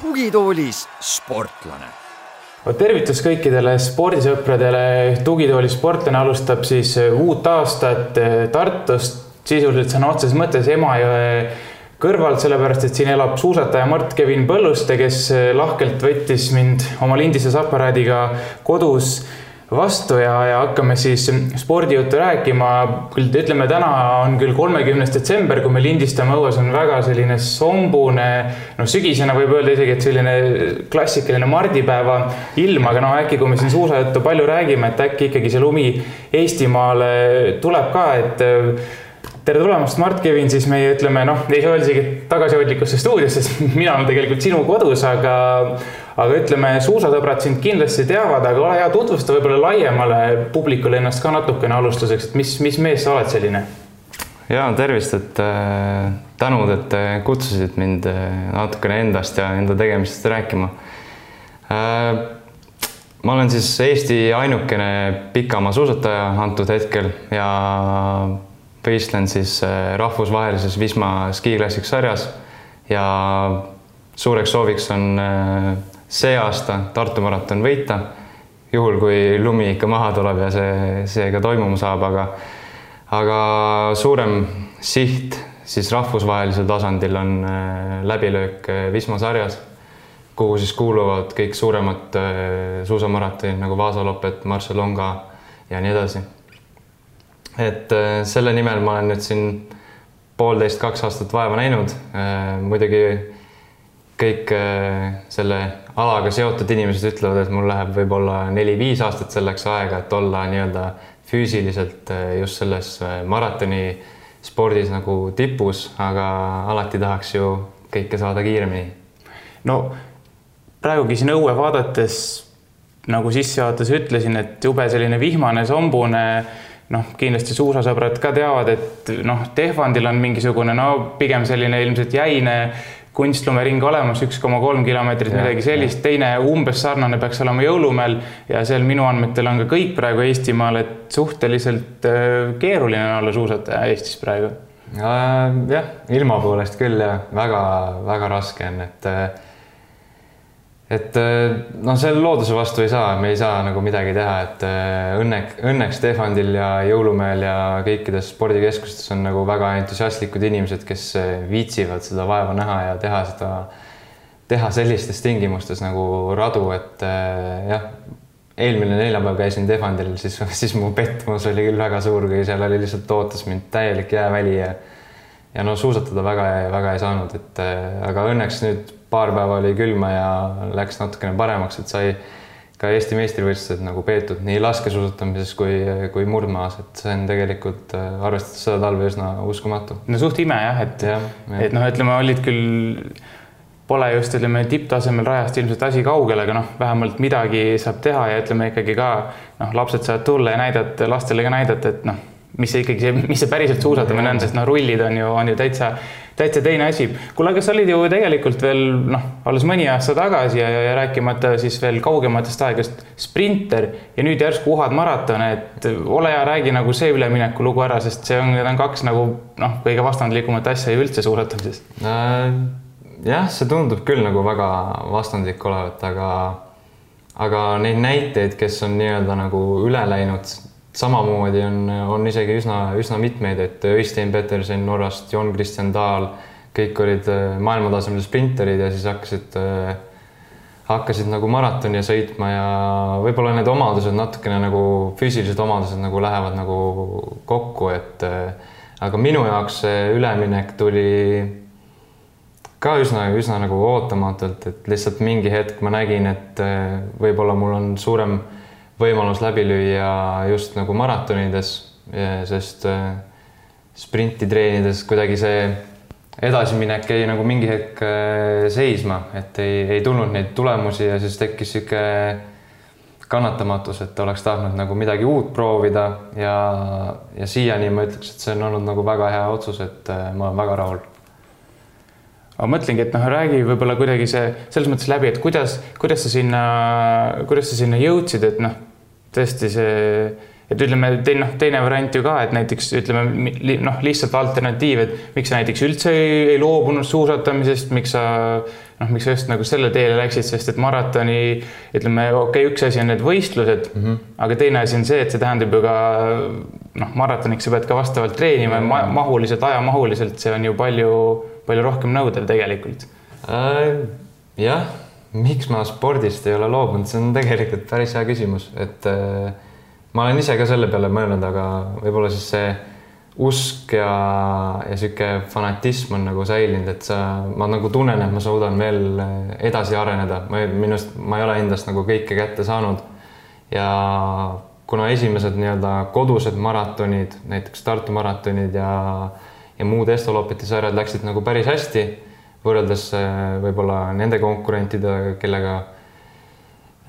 tugitoolis sportlane tervitus kõikidele spordisõpradele. tugitooli sportlane alustab siis uut aastat Tartust, sisuliselt sõna otseses mõttes Emajõe kõrvalt, sellepärast et siin elab suusataja Mart-Kevin Põlluste, kes lahkelt võttis mind oma lindistes aparaadiga kodus vastu ja, ja hakkame siis spordijuttu rääkima. küll ütleme, täna on küll kolmekümnes detsember, kui me lindistame õues, on väga selline sombune, noh, sügisena võib öelda isegi, et selline klassikaline mardipäeva ilm, aga no äkki, kui me siin suusajuttu palju räägime, et äkki ikkagi see lumi Eestimaale tuleb ka, et tere tulemast, Mart Kevin, siis meie ütleme noh, ei saa öelda isegi tagasihoidlikusse stuudiosse, sest mina olen tegelikult sinu kodus, aga aga ütleme, suusasõbrad sind kindlasti teavad, aga ole hea, tutvusta võib-olla laiemale publikule ennast ka natukene alustuseks, et mis, mis mees sa oled selline? ja tervist, et äh, tänud, et kutsusid mind äh, natukene endast ja enda tegemistest rääkima äh,. ma olen siis Eesti ainukene pikamaasuusataja antud hetkel ja võistlen siis äh, rahvusvahelises Wisma Ski Classic sarjas ja suureks sooviks on äh, see aasta Tartu maraton võita, juhul kui lumi ikka maha tuleb ja see, see ka toimuma saab, aga aga suurem siht siis rahvusvahelisel tasandil on äh, läbilöök Wisma sarjas, kuhu siis kuuluvad kõik suuremad suusamaratonid nagu Vaasa Lopet, Marcialonga ja nii edasi et äh, selle nimel ma olen nüüd siin poolteist, kaks aastat vaeva näinud. Äh, muidugi kõik äh, selle alaga seotud inimesed ütlevad, et mul läheb võib-olla neli-viis aastat selleks aega, et olla nii-öelda füüsiliselt just selles maratoni spordis nagu tipus, aga alati tahaks ju kõike saada kiiremini. no praegugi siin õue vaadates nagu sissejuhatuses ütlesin, et jube selline vihmane, sombune noh, kindlasti suusasõbrad ka teavad, et noh, Tehvandil on mingisugune no pigem selline ilmselt jäine kunstlumering olemas, üks koma kolm kilomeetrit, midagi sellist, teine umbes sarnane peaks olema Jõulumäel ja seal minu andmetel on ka kõik praegu Eestimaal, et suhteliselt äh, keeruline on olla suusataja Eestis praegu. jah, ilma poolest küll ja väga-väga raske on, et äh, et äh, noh, selle looduse vastu ei saa, me ei saa nagu midagi teha, et äh, õnneks, õnneks Tehvandil ja Jõulumäel ja kõikides spordikeskustes on nagu väga entusiastlikud inimesed, kes äh, viitsivad seda vaeva näha ja teha seda, teha sellistes tingimustes nagu radu, et jah, eelmine neljapäev käisin Tehvandil, siis, siis mu pettumus oli küll väga suur, kui seal oli lihtsalt ootas mind täielik jääväli ja ja no suusatada väga, väga ei saanud, et aga õnneks nüüd paar päeva oli külma ja läks natukene paremaks, et sai ka Eesti meistrivõistlused nagu peetud nii laskesuusatamises kui, kui murdmaas, et see on tegelikult arvestades seda talve üsna uskumatu. no suht ime jah, et ja,, et noh, ütleme, olid küll, pole just ütleme tipptasemel rajast ilmselt asi kaugel, aga noh, vähemalt midagi saab teha ja ütleme ikkagi ka noh, lapsed saavad tulla ja näidata, lastele ka näidata, et noh, mis see ikkagi see, mis see päriselt suusatamine on, sest noh, rullid on ju, on ju täitsa täitsa teine asi. kuule, aga sa olid ju tegelikult veel noh, alles mõni aasta tagasi ja, ja rääkimata siis veel kaugematest aegadest sprinter ja nüüd järsku uhad maratone, et ole hea, räägi nagu see ülemineku lugu ära, sest see on, need on kaks nagu noh, kõige vastandlikumat asja ju üldse suusatamises äh,. jah, see tundub küll nagu väga vastandlik olevat, aga aga neid näiteid, kes on nii-öelda nagu üle läinud samamoodi on, on isegi üsna, üsna mitmeid, et Øystein Peterson Norrast, Jon Christian Dahl, kõik olid äh, maailmatasemel sprinterid ja siis hakkasid, äh, hakkasid nagu maratoni sõitma ja võib-olla need omadused natukene nagu füüsilised omadused nagu lähevad nagu kokku, et äh, aga minu jaoks see üleminek tuli ka üsna, üsna nagu ootamatult, et lihtsalt mingi hetk ma nägin, et võib-olla mul on suurem võimalus läbi lüüa just nagu maratonides, sest äh, sprinti treenides kuidagi see edasiminek jäi nagu mingi hetk äh, seisma, et ei, ei tulnud neid tulemusi ja siis tekkis niisugune kannatamatus, et oleks tahtnud nagu midagi uut proovida ja, ja siiani ma ütleks, et see on olnud nagu väga hea otsus, et äh, ma olen väga rahul. Aga mõtlengi, et noh, räägi võib-olla kuidagi see selles mõttes läbi, et kuidas, kuidas sa sinna, kuidas sa sinna jõudsid, et noh, tõesti see, et ütleme, teine, noh, teine variant ju ka, et näiteks ütleme noh, lihtsalt alternatiiv, et miks sa näiteks üldse ei, ei loobunud suusatamisest, miks sa noh, miks sa just nagu selle teele läksid, sest et maratoni ütleme, okei okay,, üks asi on need võistlused mm, -hmm. aga teine asi on see, et see tähendab ju ka noh, maratoniks sa pead ka vastavalt treenima mm -hmm. mahuliselt, ajamahuliselt, see on ju palju, palju rohkem nõudev tegelikult äh,. jah, miks ma spordist ei ole loobunud, see on tegelikult päris hea küsimus, et äh, ma olen ise ka selle peale mõelnud, aga võib-olla siis see usk ja, ja sihuke fanatism on nagu säilinud, et sa, ma nagu tunnen, et ma suudan veel edasi areneda, ma minu arust, ma ei ole endast nagu kõike kätte saanud. ja kuna esimesed nii-öelda kodused maratonid, näiteks Tartu maratonid ja, ja muud Estoloppeti sarjad läksid nagu päris hästi võrreldes võib-olla nende konkurentidega, kellega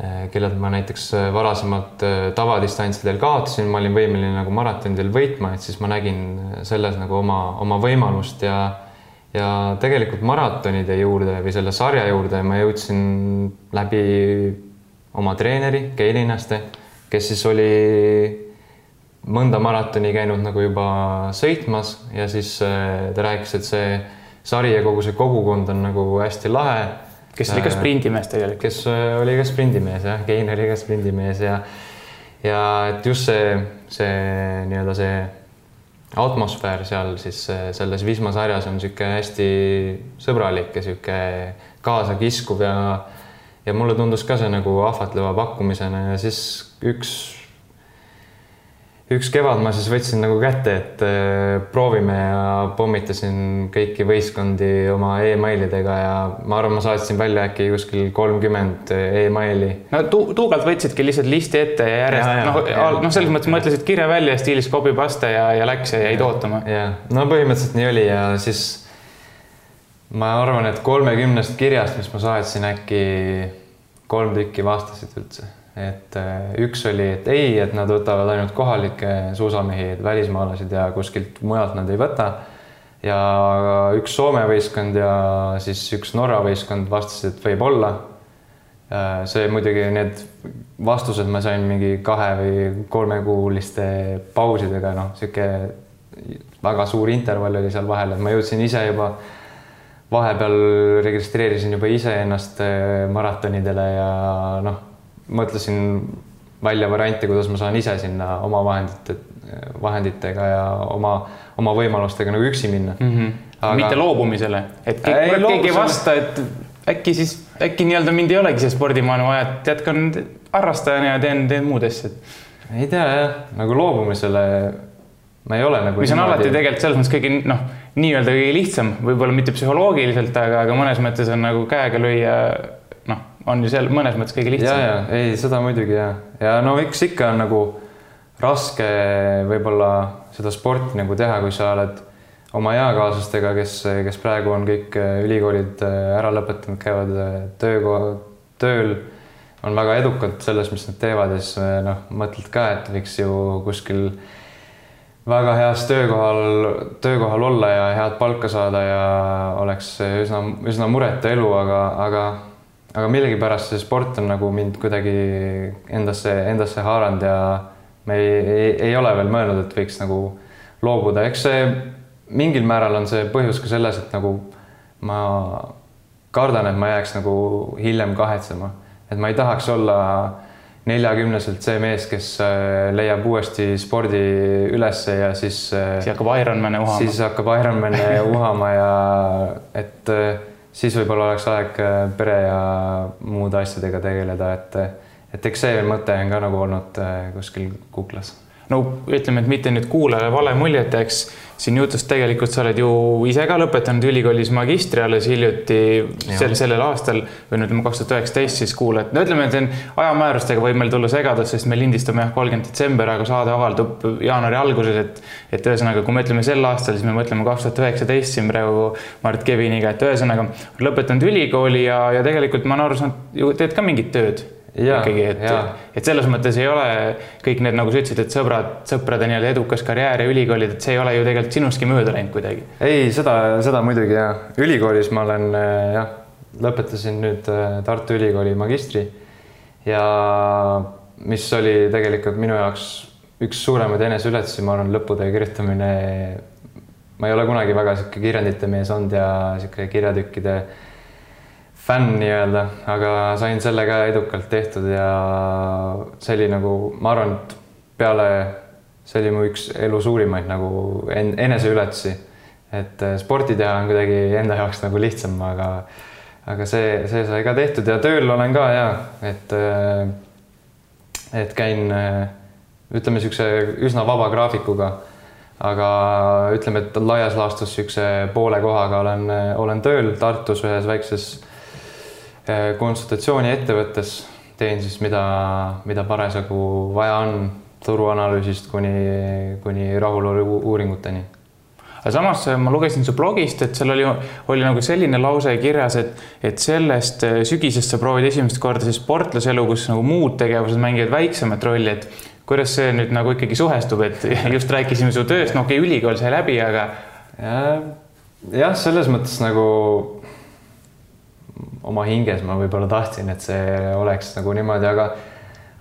Eh, kellelt ma näiteks eh, varasemalt tavadistantsidel kaotasin, ma olin võimeline nagu maratonidel võitma, et siis ma nägin selles nagu oma, oma võimalust ja ja tegelikult maratonide juurde või selle sarja juurde ma jõudsin läbi oma treeneri Keili Linnaste, kes siis oli mõnda maratoni käinud nagu juba sõitmas ja siis ta rääkis, et see sari ja kogu see kogukond on nagu hästi lahe kes oli ka sprindimees tegelikult. kes äh, oli ka sprindimees jah, Kein oli ka sprindimees ja ja et just see, see nii-öelda see atmosfäär seal siis äh, selles Wisma sarjas on niisugune hästi sõbralik ja niisugune kaasakiskuv ja ja mulle tundus ka see nagu ahvatleva pakkumisena ja siis üks üks kevad ma siis võtsin nagu kätte, et äh, proovime ja pommitasin kõiki võistkondi oma emailidega ja ma arvan, ma saatsin välja äkki kuskil kolmkümmend emaili. no tu tuugalt võtsidki lihtsalt listi ette ja järjest noh, noh, selles mõttes mõtlesid kirja välja stiilis copy paste ja, ja läks ja jäid ootama. jah, no põhimõtteliselt nii oli ja siis ma arvan, et kolmekümnest kirjast, mis ma saatsin, äkki kolm tükki vastasid üldse et äh, üks oli, et ei, et nad võtavad ainult kohalikke suusamehi, välismaalasid ja kuskilt mujalt nad ei võta. ja üks Soome võistkond ja siis üks Norra võistkond vastasid, et võib-olla. Äh, see muidugi, need vastused ma sain mingi kahe või kolmekuuliste pausidega, noh, sihuke väga suur intervall oli seal vahel, et ma jõudsin ise juba vahepeal registreerisin juba iseennast äh, maratonidele ja noh mõtlesin välja variante, kuidas ma saan ise sinna oma vahendite, vahenditega ja oma, oma võimalustega nagu üksi minna mm. -hmm. Aga... mitte loobumisele, et keegi, ei, keegi ei vasta, et äkki siis, äkki nii-öelda mind ei olegi siia spordimaailma vaja, et jätkan harrastajana ja teen, teen muud asja. ei tea jah, nagu loobumisele ma ei ole nagu. mis on alati tegelikult selles mõttes kõige noh, nii-öelda kõige lihtsam, võib-olla mitte psühholoogiliselt, aga, aga mõnes mõttes on nagu käega lüüa on ju seal mõnes mõttes kõige lihtsam. ja, ja ei, seda muidugi ja, ja no eks ikka on nagu raske võib-olla seda sporti nagu teha, kui sa oled oma eakaaslastega, kes, kes praegu on kõik äh, ülikoolid äh, ära lõpetanud, käivad äh, töökoha, tööl, on väga edukad selles, mis nad teevad. Ja siis noh, mõtled ka, et võiks ju kuskil väga heas töökohal, töökohal olla ja head palka saada ja oleks üsna, üsna muretu elu, aga, aga aga millegipärast see sport on nagu mind kuidagi endasse, endasse haaranud ja me ei, ei, ei ole veel mõelnud, et võiks nagu loobuda, eks see mingil määral on see põhjus ka selles, et nagu ma kardan, et ma jääks nagu hiljem kahetsema, et ma ei tahaks olla neljakümneselt see mees, kes äh, leiab uuesti spordi ülesse ja siis. Äh, siis hakkab Ironman'e uhama. siis hakkab Ironman'e uhama ja et äh, siis võib-olla oleks aeg äh, pere ja muude asjadega tegeleda, et, et eks see mõte on ka nagu olnud äh, kuskil kuklas. no ütleme, et mitte nüüd kuulajale vale muljet jääks siin jutust tegelikult sa oled ju ise ka lõpetanud ülikoolis magistri alles hiljuti sel, sellel aastal või no ütleme, kaks tuhat üheksateist siis kuulad. no ütleme, et siin ajamäärustega võib meil tulla segadus, sest me lindistame jah, kolmkümmend detsember, aga saade avaldub jaanuari alguses, et et ühesõnaga, kui me ütleme sel aastal, siis me mõtleme kaks tuhat üheksateist siin praegu Mart Keviniga, et ühesõnaga lõpetanud ülikooli ja, ja tegelikult ma olen aru saanud, ju teed ka mingit tööd Jaa, ikkagi, et et selles mõttes ei ole kõik need, nagu sa ütlesid, et sõbrad, sõprade nii-öelda edukas karjäär ja ülikoolid, et see ei ole ju tegelikult sinustki mööda läinud kuidagi. ei, seda, seda muidugi ja ülikoolis ma olen äh, jah, lõpetasin nüüd äh, Tartu Ülikooli magistri ja mis oli tegelikult minu jaoks üks suuremaid eneseületusi, ma arvan, lõputöö kirjutamine. ma ei ole kunagi väga sihuke kirjandite mees olnud ja sihuke kirjatükkide fänn nii-öelda, aga sain selle ka edukalt tehtud ja see oli nagu, ma arvan, et peale, see oli mu üks elu suurimaid nagu en- eneseületusi et äh, sporti teha on kuidagi enda jaoks nagu lihtsam, aga aga see, see sai ka tehtud ja tööl olen ka ja et äh, et käin äh, ütleme niisuguse üsna vaba graafikuga, aga ütleme, et laias laastus niisuguse poole kohaga olen, olen tööl Tartus ühes väikses äh, konsultatsiooniettevõttes, teen siis mida, mida parasjagu vaja on, turuanalüüsist kuni, kuni rahulolu uuringuteni. Aga samas ma lugesin su blogist, et seal oli, oli nagu selline lause kirjas, et, et sellest äh, sügisest sa proovid esimest korda siis sportlaselu, kus nagu muud tegevused mängivad väiksemat rolli, et kuidas see nüüd nagu ikkagi suhestub, et just rääkisime su tööst, no okei okay,, ülikool sai läbi, aga jah, selles mõttes nagu oma hinges ma võib-olla tahtsin, et see oleks nagu niimoodi, aga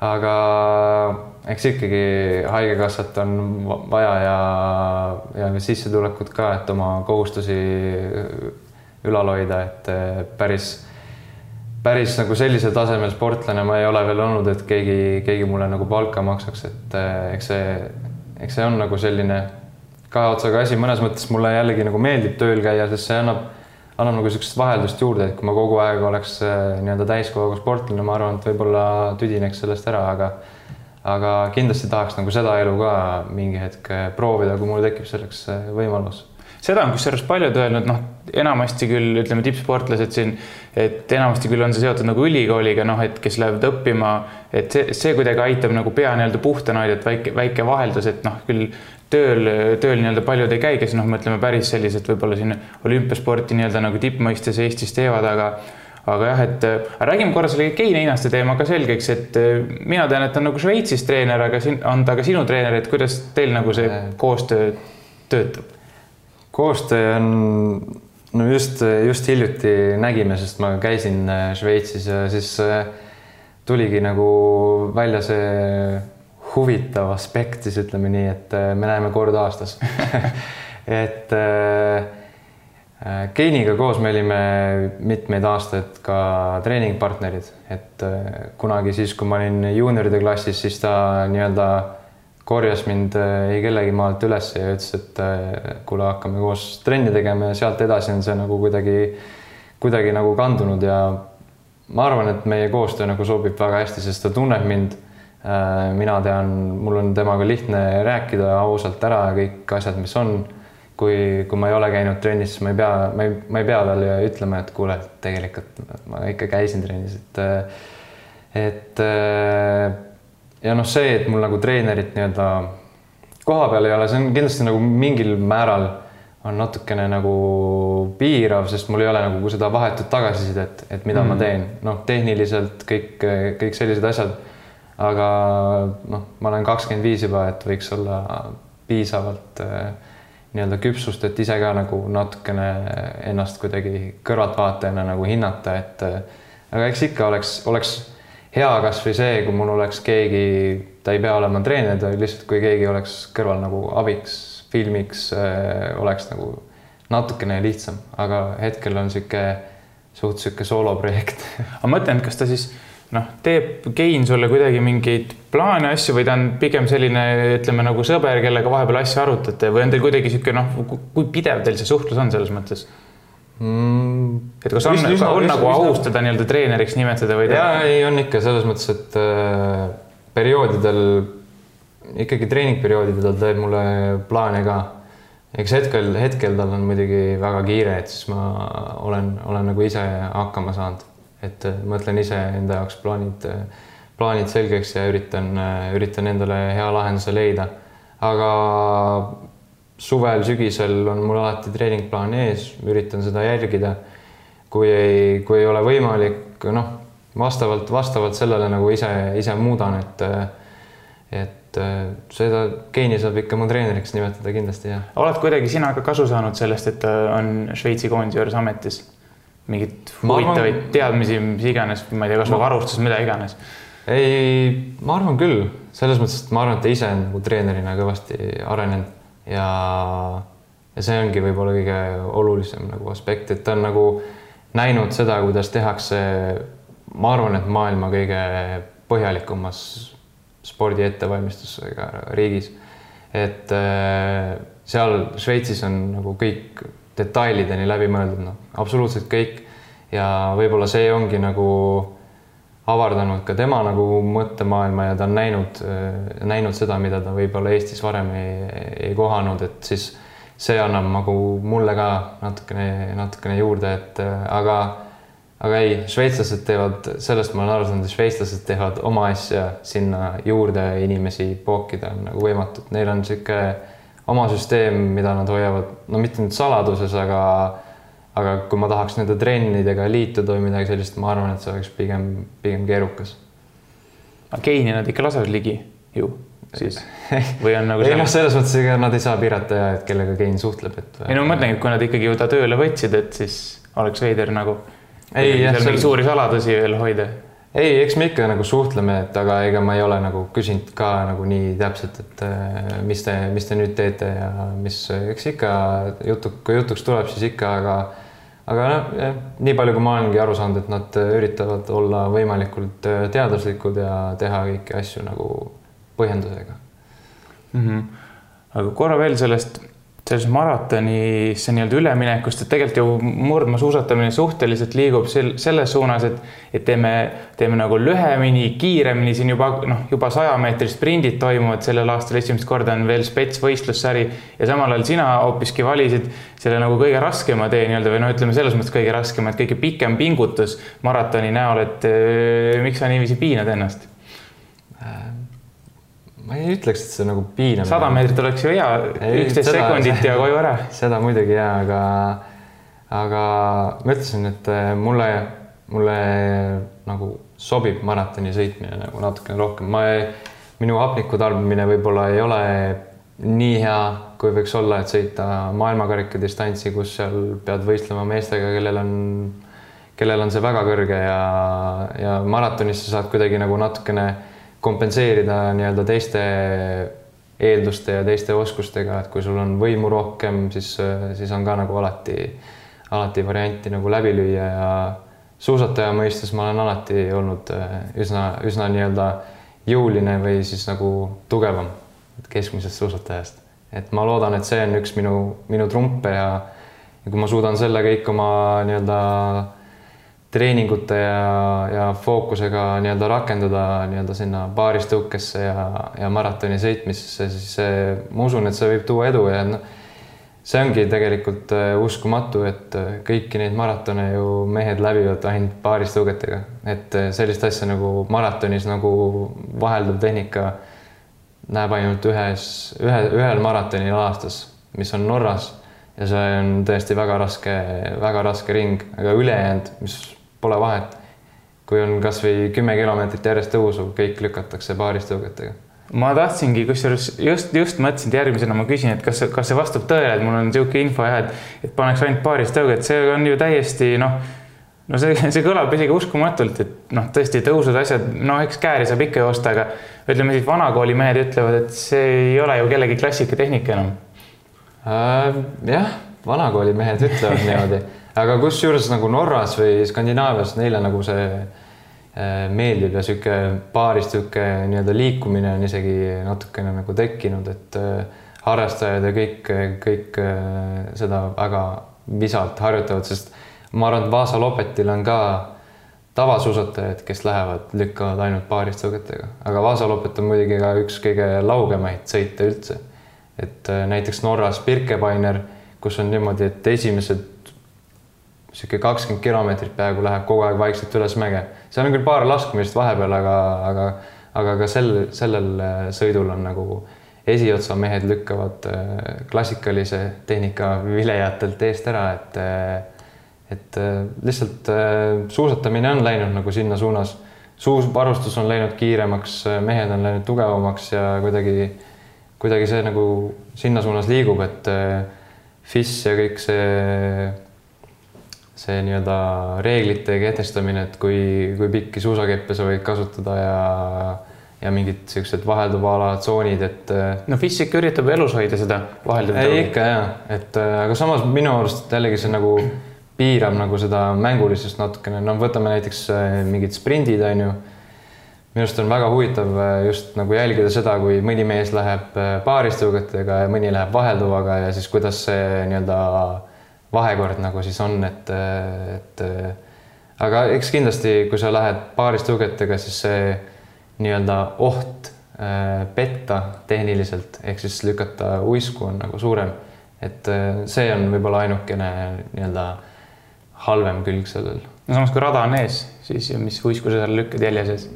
aga eks ikkagi Haigekassat on va- vaja ja, ja sissetulekut ka, et oma kohustusi ülal hoida, et eh, päris päris nagu sellisel tasemel sportlane ma ei ole veel olnud, et keegi, keegi mulle nagu palka maksaks, et eh, eks see, eks see on nagu selline kahe otsaga asi, mõnes mõttes mulle jällegi nagu meeldib tööl käia, sest see annab, annab nagu niisugust vaheldust juurde, et kui ma kogu aeg oleks eh, nii-öelda täiskohaga sportlane, ma arvan, et võib-olla tüdineks sellest ära, aga aga kindlasti tahaks nagu seda elu ka mingi hetk eh, proovida, kui mul tekib selleks eh, võimalus seda on kusjuures paljud öelnud, noh, enamasti küll ütleme tippsportlased siin, et enamasti küll on see seotud nagu ülikooliga, noh, et kes lähevad õppima, et see, see kuidagi aitab nagu pea nii-öelda puhtana hoida, et väike, väike vaheldus, et noh, küll tööl, tööl nii-öelda paljud ei käi, kes noh, mõtleme päris sellised võib-olla siin olümpiasporti nii-öelda nagu tippmõistes Eestis teevad, aga aga jah, et äh, räägime korra selle Kein Einaste teema ka selgeks, et äh, mina tean, et ta on nagu Šveitsis treener, aga siin on ta ka sinu treener, et kuidas teil nagu see koostöö töötab? Koostöö on, no just, just hiljuti nägime, sest ma käisin äh, Šveitsis ja siis äh, tuligi nagu välja see huvitav aspekt, siis ütleme nii, et äh, me näeme kord aastas. Et Keiniga koos me olime mitmeid aastaid ka treeningpartnerid, et kunagi siis, kui ma olin juunioride klassis, siis ta nii-öelda korjas mind äh, ei kellegi maalt üles ja ütles, et äh, kuule, hakkame koos trenni tegema ja sealt edasi on see nagu kuidagi, kuidagi nagu kandunud ja ma arvan, et meie koostöö nagu sobib väga hästi, sest ta tunneb mind. mina tean, mul on temaga lihtne rääkida ausalt ära kõik asjad, mis on. kui, kui ma ei ole käinud trennis, siis ma ei pea, ma ei, ma ei pea talle ütlema, et kuule, tegelikult ma ikka käisin trennis, et et ja noh, see, et mul nagu treenerit nii-öelda koha peal ei ole, see on kindlasti nagu mingil määral on natukene nagu piirav, sest mul ei ole nagu seda vahetut tagasisidet, et mida mm. ma teen, noh, tehniliselt kõik, kõik sellised asjad. aga noh, ma olen kakskümmend viis juba, et võiks olla piisavalt äh, nii-öelda küpsust, et ise ka nagu natukene ennast kuidagi kõrvaltvaatajana nagu hinnata, et äh, aga eks ikka oleks, oleks hea kasvõi see, kui mul oleks keegi, ta ei pea olema treener, ta lihtsalt, kui keegi oleks kõrval nagu abiks, filmiks äh,, oleks nagu natukene lihtsam, aga hetkel on niisugune suht niisugune sooloprojekt aga ma mõtlen, et kas ta siis noh, teeb Kein sulle kuidagi mingeid plaane, asju või ta on pigem selline, ütleme nagu sõber, kellega vahepeal asju arutate või on teil kuidagi niisugune noh, kui pidev teil see suhtlus on selles mõttes? mm,. et kas on, Üsna- üsna- on üsna- nagu üsna- aus teda nii-öelda treeneriks nimetada või ta ja ei, on ikka selles mõttes, et äh, perioodidel ikkagi treeningperioodidel ta teeb mulle plaane ka. eks hetkel, hetkel tal on muidugi väga kiire, et siis ma olen, olen nagu ise hakkama saanud, et äh, mõtlen ise enda jaoks plaanid, plaanid selgeks ja üritan, üritan endale hea lahenduse leida. aga suvel-sügisel on mul alati treeningplaan ees, üritan seda järgida kui ei, kui ei ole võimalik, noh, vastavalt, vastavalt sellele nagu ise, ise muudan, et et seda geeni saab ikka mu treeneriks nimetada kindlasti, jah. oled kuidagi sina ka kasu saanud sellest, et ta on Šveitsi koondise juures ametis? mingeid huvitavaid arvan... teadmisi, mis iganes, ma ei tea, kasvõi varustus, mida iganes? ei, ma arvan küll, selles mõttes, et ma arvan, et ta ise on nagu treenerina kõvasti arenenud ja ja see ongi võib-olla kõige olulisem nagu aspekt, et ta on nagu näinud seda, kuidas tehakse, ma arvan, et maailma kõige põhjalikumas spordi ettevalmistusega riigis. et äh, seal Šveitsis on nagu kõik detailideni läbi mõeldud, noh, absoluutselt kõik. ja võib-olla see ongi nagu avardanud ka tema nagu mõttemaailma ja ta on näinud, äh, näinud seda, mida ta võib-olla Eestis varem ei, ei kohanud, et siis see annab nagu mulle ka natukene, natukene juurde, et äh, aga, aga ei, šveitslased teevad, sellest ma olen aru saanud, et šveitslased teevad oma asja sinna juurde inimesi pookida on nagu võimatu, et neil on niisugune oma süsteem, mida nad hoiavad, no mitte nüüd saladuses, aga aga kui ma tahaks nende trennidega liituda või midagi sellist, ma arvan, et see oleks pigem, pigem keerukas. aga geini nad ikka lasevad ligi ju siis või on nagu ei noh, selles mõttes, ega nad ei saa piirata ja et kellega Kein suhtleb, et. ei no ma mõtlengi, et kui nad ikkagi ju ta tööle võtsid, et siis oleks veider nagu. ei jah. seal mingeid suuri saladusi veel hoida. ei, eks me ikka nagu suhtleme, et aga ega ma ei ole nagu küsinud ka nagu nii täpselt, et äh, mis te, mis te nüüd teete ja mis, eks ikka jutu, kui jutuks tuleb, siis ikka, aga aga noh, nii palju, kui ma olengi aru saanud, et nad üritavad olla võimalikult äh, teaduslikud ja teha kõiki asju nagu põhjendusega mm. -hmm. aga korra veel sellest, sellest maratonisse nii-öelda üleminekust, et tegelikult ju murdmaasuusatamine suhteliselt liigub sel, selles suunas, et, et teeme, teeme nagu lühemini, kiiremini siin juba noh, juba saja meetri sprindid toimuvad sellel aastal esimest korda on veel spetsvõistlussari ja samal ajal sina hoopiski valisid selle nagu kõige raskema tee nii-öelda või noh, ütleme selles mõttes kõige raskem, et kõige pikem pingutus maratoni näol, et eh, miks sa niiviisi piinad ennast? Ma ei ütleks, et see nagu piinamine. sada meetrit oleks ju hea, üksteist sekundit ja koju ära. seda muidugi ja, aga, aga ma ütlesin, et äh, mulle, mulle nagu sobib maratoni sõitmine nagu natukene rohkem, ma ei, minu hapniku tarbimine võib-olla ei ole nii hea, kui võiks olla, et sõita maailmakarika distantsi, kus seal pead võistlema meestega, kellel on, kellel on see väga kõrge ja, ja maratonis sa saad kuidagi nagu natukene kompenseerida nii-öelda teiste eelduste ja teiste oskustega, et kui sul on võimu rohkem, siis, siis on ka nagu alati, alati varianti nagu läbi lüüa ja suusataja mõistes ma olen alati olnud äh, üsna, üsna nii-öelda jõuline või siis nagu tugevam keskmisest suusatajast. et ma loodan, et see on üks minu, minu trumpe ja, ja kui ma suudan selle kõik oma nii-öelda treeningute ja, ja fookusega nii-öelda rakenduda nii-öelda sinna baaristõukesse ja, ja maratoni sõitmisesse, siis see, ma usun, et see võib tuua edu ja noh, see ongi tegelikult äh, uskumatu, et äh, kõiki neid maratone ju mehed läbivad ainult baaristõugetega, et äh, sellist asja nagu maratonis nagu vahelduv tehnika näeb ainult ühes, ühe, ühel maratonil aastas, mis on Norras ja see on tõesti väga raske, väga raske ring, aga ülejäänud, mis pole vahet. kui on kasvõi kümme kilomeetrit järjest tõusu, kõik lükatakse baaristõugetega ma tahtsingi, kusjuures just, just mõtlesin, et järgmisena ma küsin, et kas, kas see vastab tõele, et mul on niisugune info jah, et, et paneks ainult baaristõuget, see on ju täiesti noh, no see, see kõlab isegi uskumatult, et noh, tõesti tõusud, asjad, no eks kääri saab ikka joosta, aga ütleme siis vanakooli mehed ütlevad, et see ei ole ju kellegi klassikatehnika enam äh,. jah, vanakooli mehed ütlevad niimoodi aga kusjuures nagu Norras või Skandinaavias neile nagu see äh, meeldib ja sihuke paaris sihuke nii-öelda liikumine on isegi natukene nagu tekkinud, et äh, harrastajad ja kõik, kõik äh, seda väga visalt harjutavad, sest ma arvan, et Vaasa Lopetil on ka tavasuusatajad, kes lähevad, lükkavad ainult paaristõugetega, aga Vaasa Lopet on muidugi ka üks kõige laugemaid sõite üldse. et näiteks Norras Birkebeiner, kus on niimoodi, et esimesed niisugune kakskümmend kilomeetrit peaaegu läheb kogu aeg vaikselt üles mäge. seal on küll paar laskmist vahepeal, aga, aga, aga ka sel, sellel äh, sõidul on nagu esiotsa mehed lükkavad äh, klassikalise tehnika vilejatelt eest ära, et äh, et lihtsalt suusatamine on läinud nagu sinna suunas. suusvarustus on läinud kiiremaks, mehed on läinud tugevamaks ja kuidagi, kuidagi see nagu sinna suunas liigub, et FIS ja kõik see, see nii-öelda reeglite kehtestamine, et kui, kui pikki suusakeppe sa võid kasutada ja ja mingid siuksed vahelduva ala tsoonid, et. no FIS ikka üritab elus hoida seda vahelduvat. ei ikka ja, et aga samas minu arust jällegi see nagu piirab nagu seda mängulisust natukene, no võtame näiteks äh, mingid sprindid, on ju. minu arust on väga huvitav äh, just nagu jälgida seda, kui mõni mees läheb äh, paaristõugetega ja mõni läheb vahelduvaga ja siis kuidas see nii-öelda vahekord nagu siis on, et, et aga eks kindlasti, kui sa lähed paaristõugetega, siis see nii-öelda oht petta tehniliselt ehk siis lükata uisku on nagu suurem. et see on võib-olla ainukene nii-öelda halvem külg sellel. no samas, kui rada on ees, siis mis uisku sa seal lükkad jälje sees?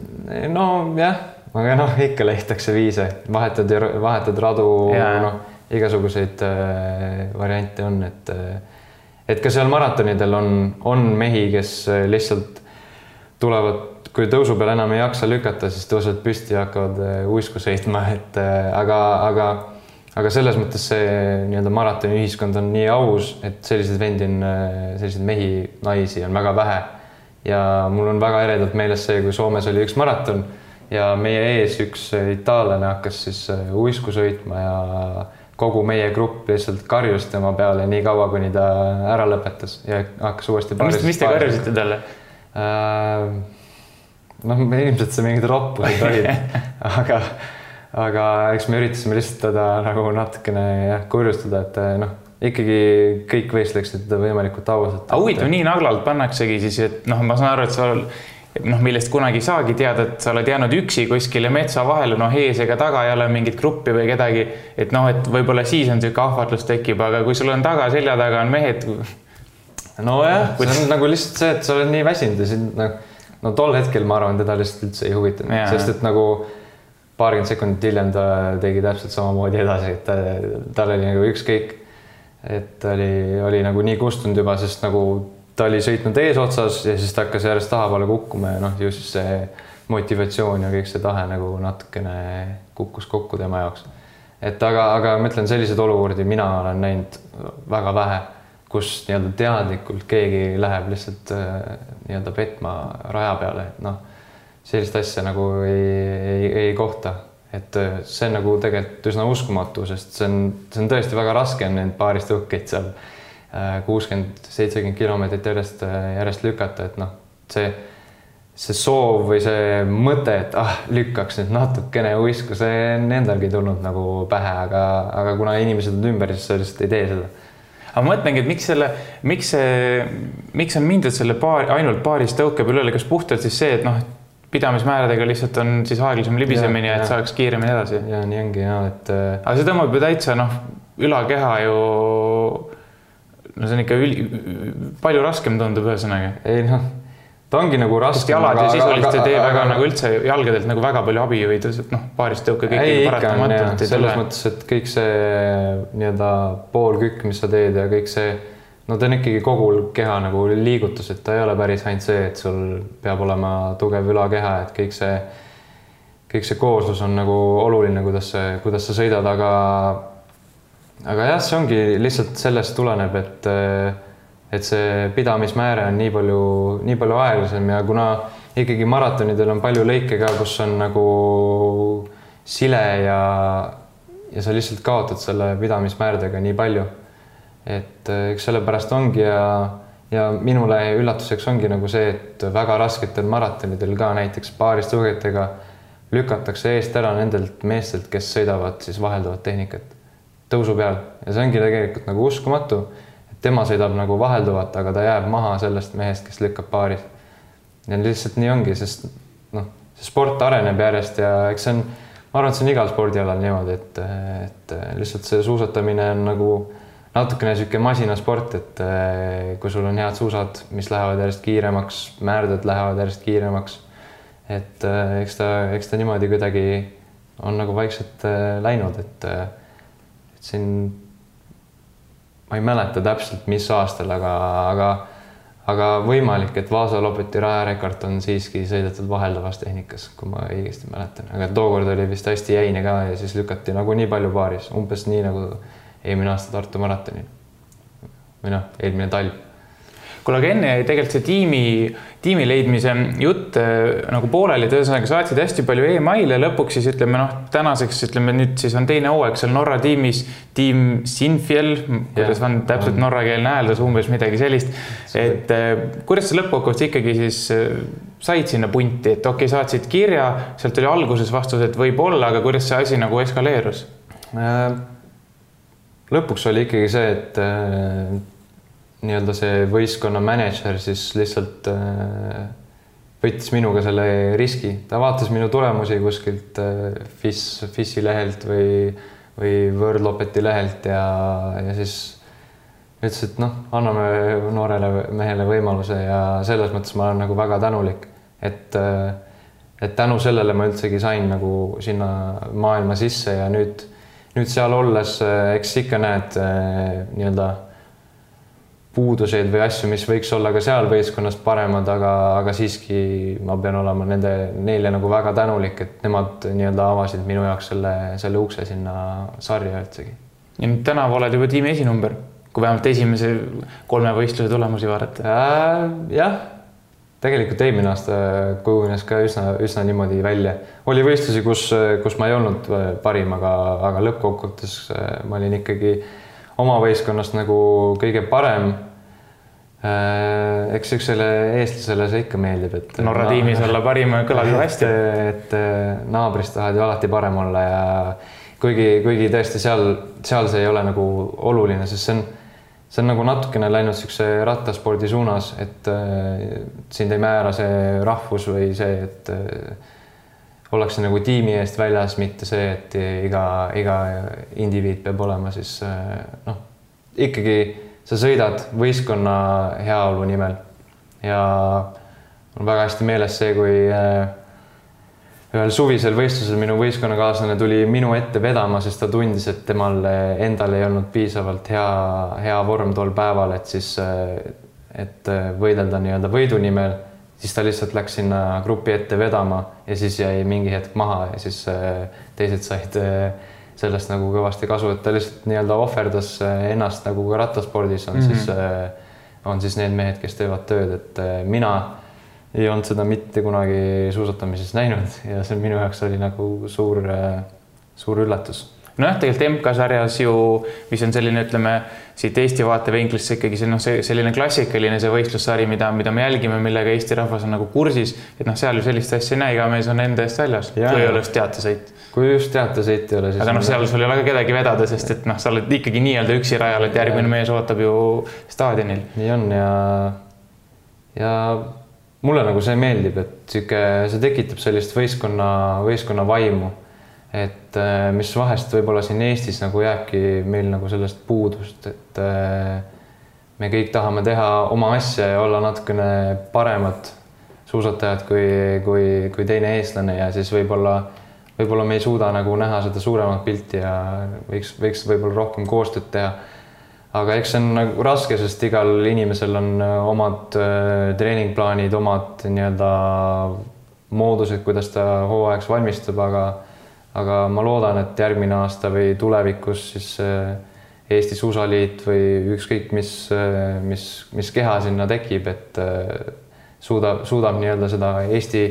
nojah, aga noh, ikka leitakse viise, vahetad, vahetad radu, noh, igasuguseid äh, variante on, et äh, et ka seal maratonidel on, on mehi, kes äh, lihtsalt tulevad, kui tõusu peal enam ei jaksa lükata, siis tõusevad püsti ja hakkavad äh, uisku sõitma, et äh, aga, aga aga selles mõttes see nii-öelda maratoniühiskond on nii aus, et selliseid vendi on, selliseid mehi, naisi on väga vähe. ja mul on väga eredalt meeles see, kui Soomes oli üks maraton ja meie ees üks itaallane hakkas siis uisku sõitma ja kogu meie grupp lihtsalt karjus tema peale nii kaua, kuni ta ära lõpetas ja hakkas uuesti. mis, mis te karjusite talle äh,? noh, ilmselt see mingid roppurid olid, aga aga eks me üritasime lihtsalt teda nagu natukene jah, kurjustada, et eh, noh, ikkagi kõik võistleksid võimalikult ausalt. huvitav, nii naglalt pannaksegi siis, et noh, ma saan aru, et sa noh, millest kunagi ei saagi teada, et sa oled jäänud üksi kuskile metsa vahele, noh, ees ega taga ei ole mingit gruppi või kedagi. et noh, et võib-olla siis on niisugune ahvatlus tekib, aga kui sul on taga, selja taga on mehed. nojah, see on nagu lihtsalt see, et sa oled nii väsinud ja sind nagu, no tol hetkel ma arvan, teda lihtsalt üldse ei huvitanud, sest et nagu paarkümmend sekundit hiljem ta tegi täpselt samamoodi edasi, et ta, tal oli nagu ükskõik. et ta oli, oli nagu nii kustunud juba, sest nagu ta oli sõitnud eesotsas ja siis ta hakkas järjest tahapoole kukkuma ja noh, ju siis see motivatsioon ja kõik see tahe nagu natukene kukkus kokku tema jaoks. et aga, aga ma ütlen, selliseid olukordi mina olen näinud väga vähe, kus nii-öelda teadlikult keegi läheb lihtsalt äh, nii-öelda petma raja peale, et noh sellist asja nagu ei, ei, ei kohta. et äh, see on nagu tegelikult üsna uskumatu, sest see on, see on tõesti väga raske on neid paaristõukeid seal äh, kuuskümmend, seitsekümmend kilomeetrit järjest, äh, järjest lükata, et noh, see, see soov või see mõte, et ah, lükkaks nüüd natukene uisku, see on endalgi tulnud nagu pähe, aga, aga kuna inimesed on ümber, siis sa lihtsalt ei tee seda aga ma mõtlengi, et miks selle, miks see, miks on mindud selle paari, ainult paaris tõuke peale üle, kas puhtalt siis see, et noh, pidamismääradega lihtsalt on siis aeglasem libisemine, et saaks kiiremini edasi. ja nii ongi ja et. Äh, aga see tõmbab ju täitsa noh, ülakeha ju. No see on ikka üli, palju raskem tundub ühesõnaga. ei noh, ta ongi nagu raske. jalad ju sisuliselt ei tee väga aga, nagu üldse jalgadelt nagu väga palju abi või noh, paarist tõuke kõik ei, paratamatult ei tule. selles mõttes, et kõik see nii-öelda poolkükk, mis sa teed ja kõik see no ta on ikkagi kogu keha nagu liigutus, et ta ei ole päris ainult see, et sul peab olema tugev ülakeha, et kõik see, kõik see kooslus on nagu oluline, kuidas see, kuidas sa sõidad, aga aga jah, see ongi lihtsalt sellest tuleneb, et et see pidamismääre on nii palju, nii palju aeglasem ja kuna ikkagi maratonidel on palju lõike ka, kus on nagu sile ja ja sa lihtsalt kaotad selle pidamismäärdega nii palju et äh, eks sellepärast ongi ja, ja minule üllatuseks ongi nagu see, et väga rasketel maratonidel ka näiteks paaristõugetega lükatakse eest ära nendelt meestelt, kes sõidavad siis vahelduvat tehnikat tõusu peal ja see ongi tegelikult nagu uskumatu, et tema sõidab nagu vahelduvat, aga ta jääb maha sellest mehest, kes lükkab paaris. ja lihtsalt nii ongi, sest noh, see sport areneb järjest ja eks see on, ma arvan, et see on igal spordialal niimoodi, et, et lihtsalt see suusatamine on nagu natukene niisugune masinasport, et kui sul on head suusad, mis lähevad järjest kiiremaks, määrded lähevad järjest kiiremaks. et eks ta, eks ta niimoodi kuidagi on nagu vaikselt läinud, et siin ma ei mäleta täpselt, mis aastal, aga, aga, aga võimalik, et Vaasa Lopeti rajarekord on siiski sõidetud vaheldavas tehnikas, kui ma õigesti mäletan, aga tookord oli vist hästi jäine ka ja siis lükati nagunii palju paaris, umbes nii nagu eelmine aasta Tartu maratonil. või noh, eelmine talv kuule, aga enne jäi tegelikult see tiimi, tiimi leidmise jutt äh, nagu pooleli, et ühesõnaga saatsid hästi palju email'e, lõpuks siis ütleme noh, tänaseks ütleme nüüd siis on teine hooaeg seal Norra tiimis, tiim Sinfjell, kuidas on täpselt norrakeelne hääldus, umbes midagi sellist. et äh, kuidas sa lõppkokkuvõttes ikkagi siis äh, said sinna punti, et okei okay,, saatsid kirja, sealt oli alguses vastus, et võib-olla, aga kuidas see asi nagu eskaleerus? lõpuks oli ikkagi see, et nii-öelda see võistkonna mänedžer siis lihtsalt äh, võttis minuga selle riski, ta vaatas minu tulemusi kuskilt äh, FIS, FIS-i lehelt või, või Wordlopeti lehelt ja, ja siis ütles, et noh, anname noorele mehele võimaluse ja selles mõttes ma olen nagu väga tänulik, et äh, et tänu sellele ma üldsegi sain nagu sinna maailma sisse ja nüüd, nüüd seal olles, eks ikka näed nii-öelda puuduseid või asju, mis võiks olla ka seal võistkonnas paremad, aga, aga siiski ma pean olema nende, neile nagu väga tänulik, et nemad nii-öelda avasid minu jaoks selle, selle ukse sinna sarja üldsegi. ja nüüd tänavu oled juba tiimi esinumber, kui vähemalt esimese kolme võistluse tulemusi vaadata äh,. jah, tegelikult eelmine aasta kujunes ka üsna, üsna niimoodi välja. oli võistlusi, kus, kus ma ei olnud parim, aga, aga lõppkokkuvõttes ma olin ikkagi oma võistkonnast nagu kõige parem. Äh, eks niisugusele eestlasele see ikka meeldib, et. Norra tiimis olla parim kõlab ju hästi. et naabrist tahad ju alati parem olla ja kuigi, kuigi tõesti seal, seal see ei ole nagu oluline, sest see on, see on nagu natukene läinud niisuguse rattaspordi suunas, et äh, sind ei määra see rahvus või see, et äh, ollakse nagu tiimi eest väljas, mitte see, et iga, iga indiviid peab olema siis noh, ikkagi sa sõidad võistkonna heaolu nimel. Ja mul on väga hästi meeles see, kui äh, ühel suvisel võistlusel minu võistkonnakaaslane tuli minu ette vedama, sest ta tundis, et temal endal ei olnud piisavalt hea, hea vorm tol päeval, et siis, äh, et võidelda nii-öelda võidu nimel siis ta lihtsalt läks sinna grupi ette vedama ja siis jäi mingi hetk maha ja siis äh, teised said äh, sellest nagu kõvasti kasu, et ta lihtsalt nii-öelda ohverdas äh, ennast nagu ka rattaspordis on mm -hmm. siis, on siis need mehed, kes teevad tööd, et mina ei olnud seda mitte kunagi suusatamises näinud ja see minu jaoks oli nagu suur, suur üllatus nojah, tegelikult MK-sarjas ju, mis on selline, ütleme siit Eesti vaatevinklist ikkagi see noh, see selline klassikaline see võistlussari, mida, mida me jälgime, millega Eesti rahvas on nagu kursis, et noh, seal ju sellist asja ei näe, iga mees on enda eest väljas, kui ei ole just teatesõit. kui just teatesõit ei ole, siis. aga noh, seal sul ei ole ka kedagi vedada, sest et noh, sa oled ikkagi nii-öelda üksi rajal, et järgmine mees ootab ju staadionil. nii on ja, ja mulle nagu see meeldib, et sihuke, see tekitab sellist võistkonna, võistkonna vaimu et äh, mis vahest võib-olla siin Eestis nagu jääbki meil nagu sellest puudust, et äh, me kõik tahame teha oma asja ja olla natukene paremad suusatajad kui, kui, kui teine eestlane ja siis võib-olla, võib-olla me ei suuda nagu näha seda suuremat pilti ja võiks, võiks võib-olla rohkem koostööd teha. aga eks see on nagu raske, sest igal inimesel on äh, omad treeningplaanid, omad nii-öelda moodused, kuidas ta hooajaks valmistub, aga aga ma loodan, et järgmine aasta või tulevikus siis äh, Eesti Suusaliit või ükskõik mis, äh, mis, mis keha sinna tekib, et äh, suudab, suudab nii-öelda seda Eesti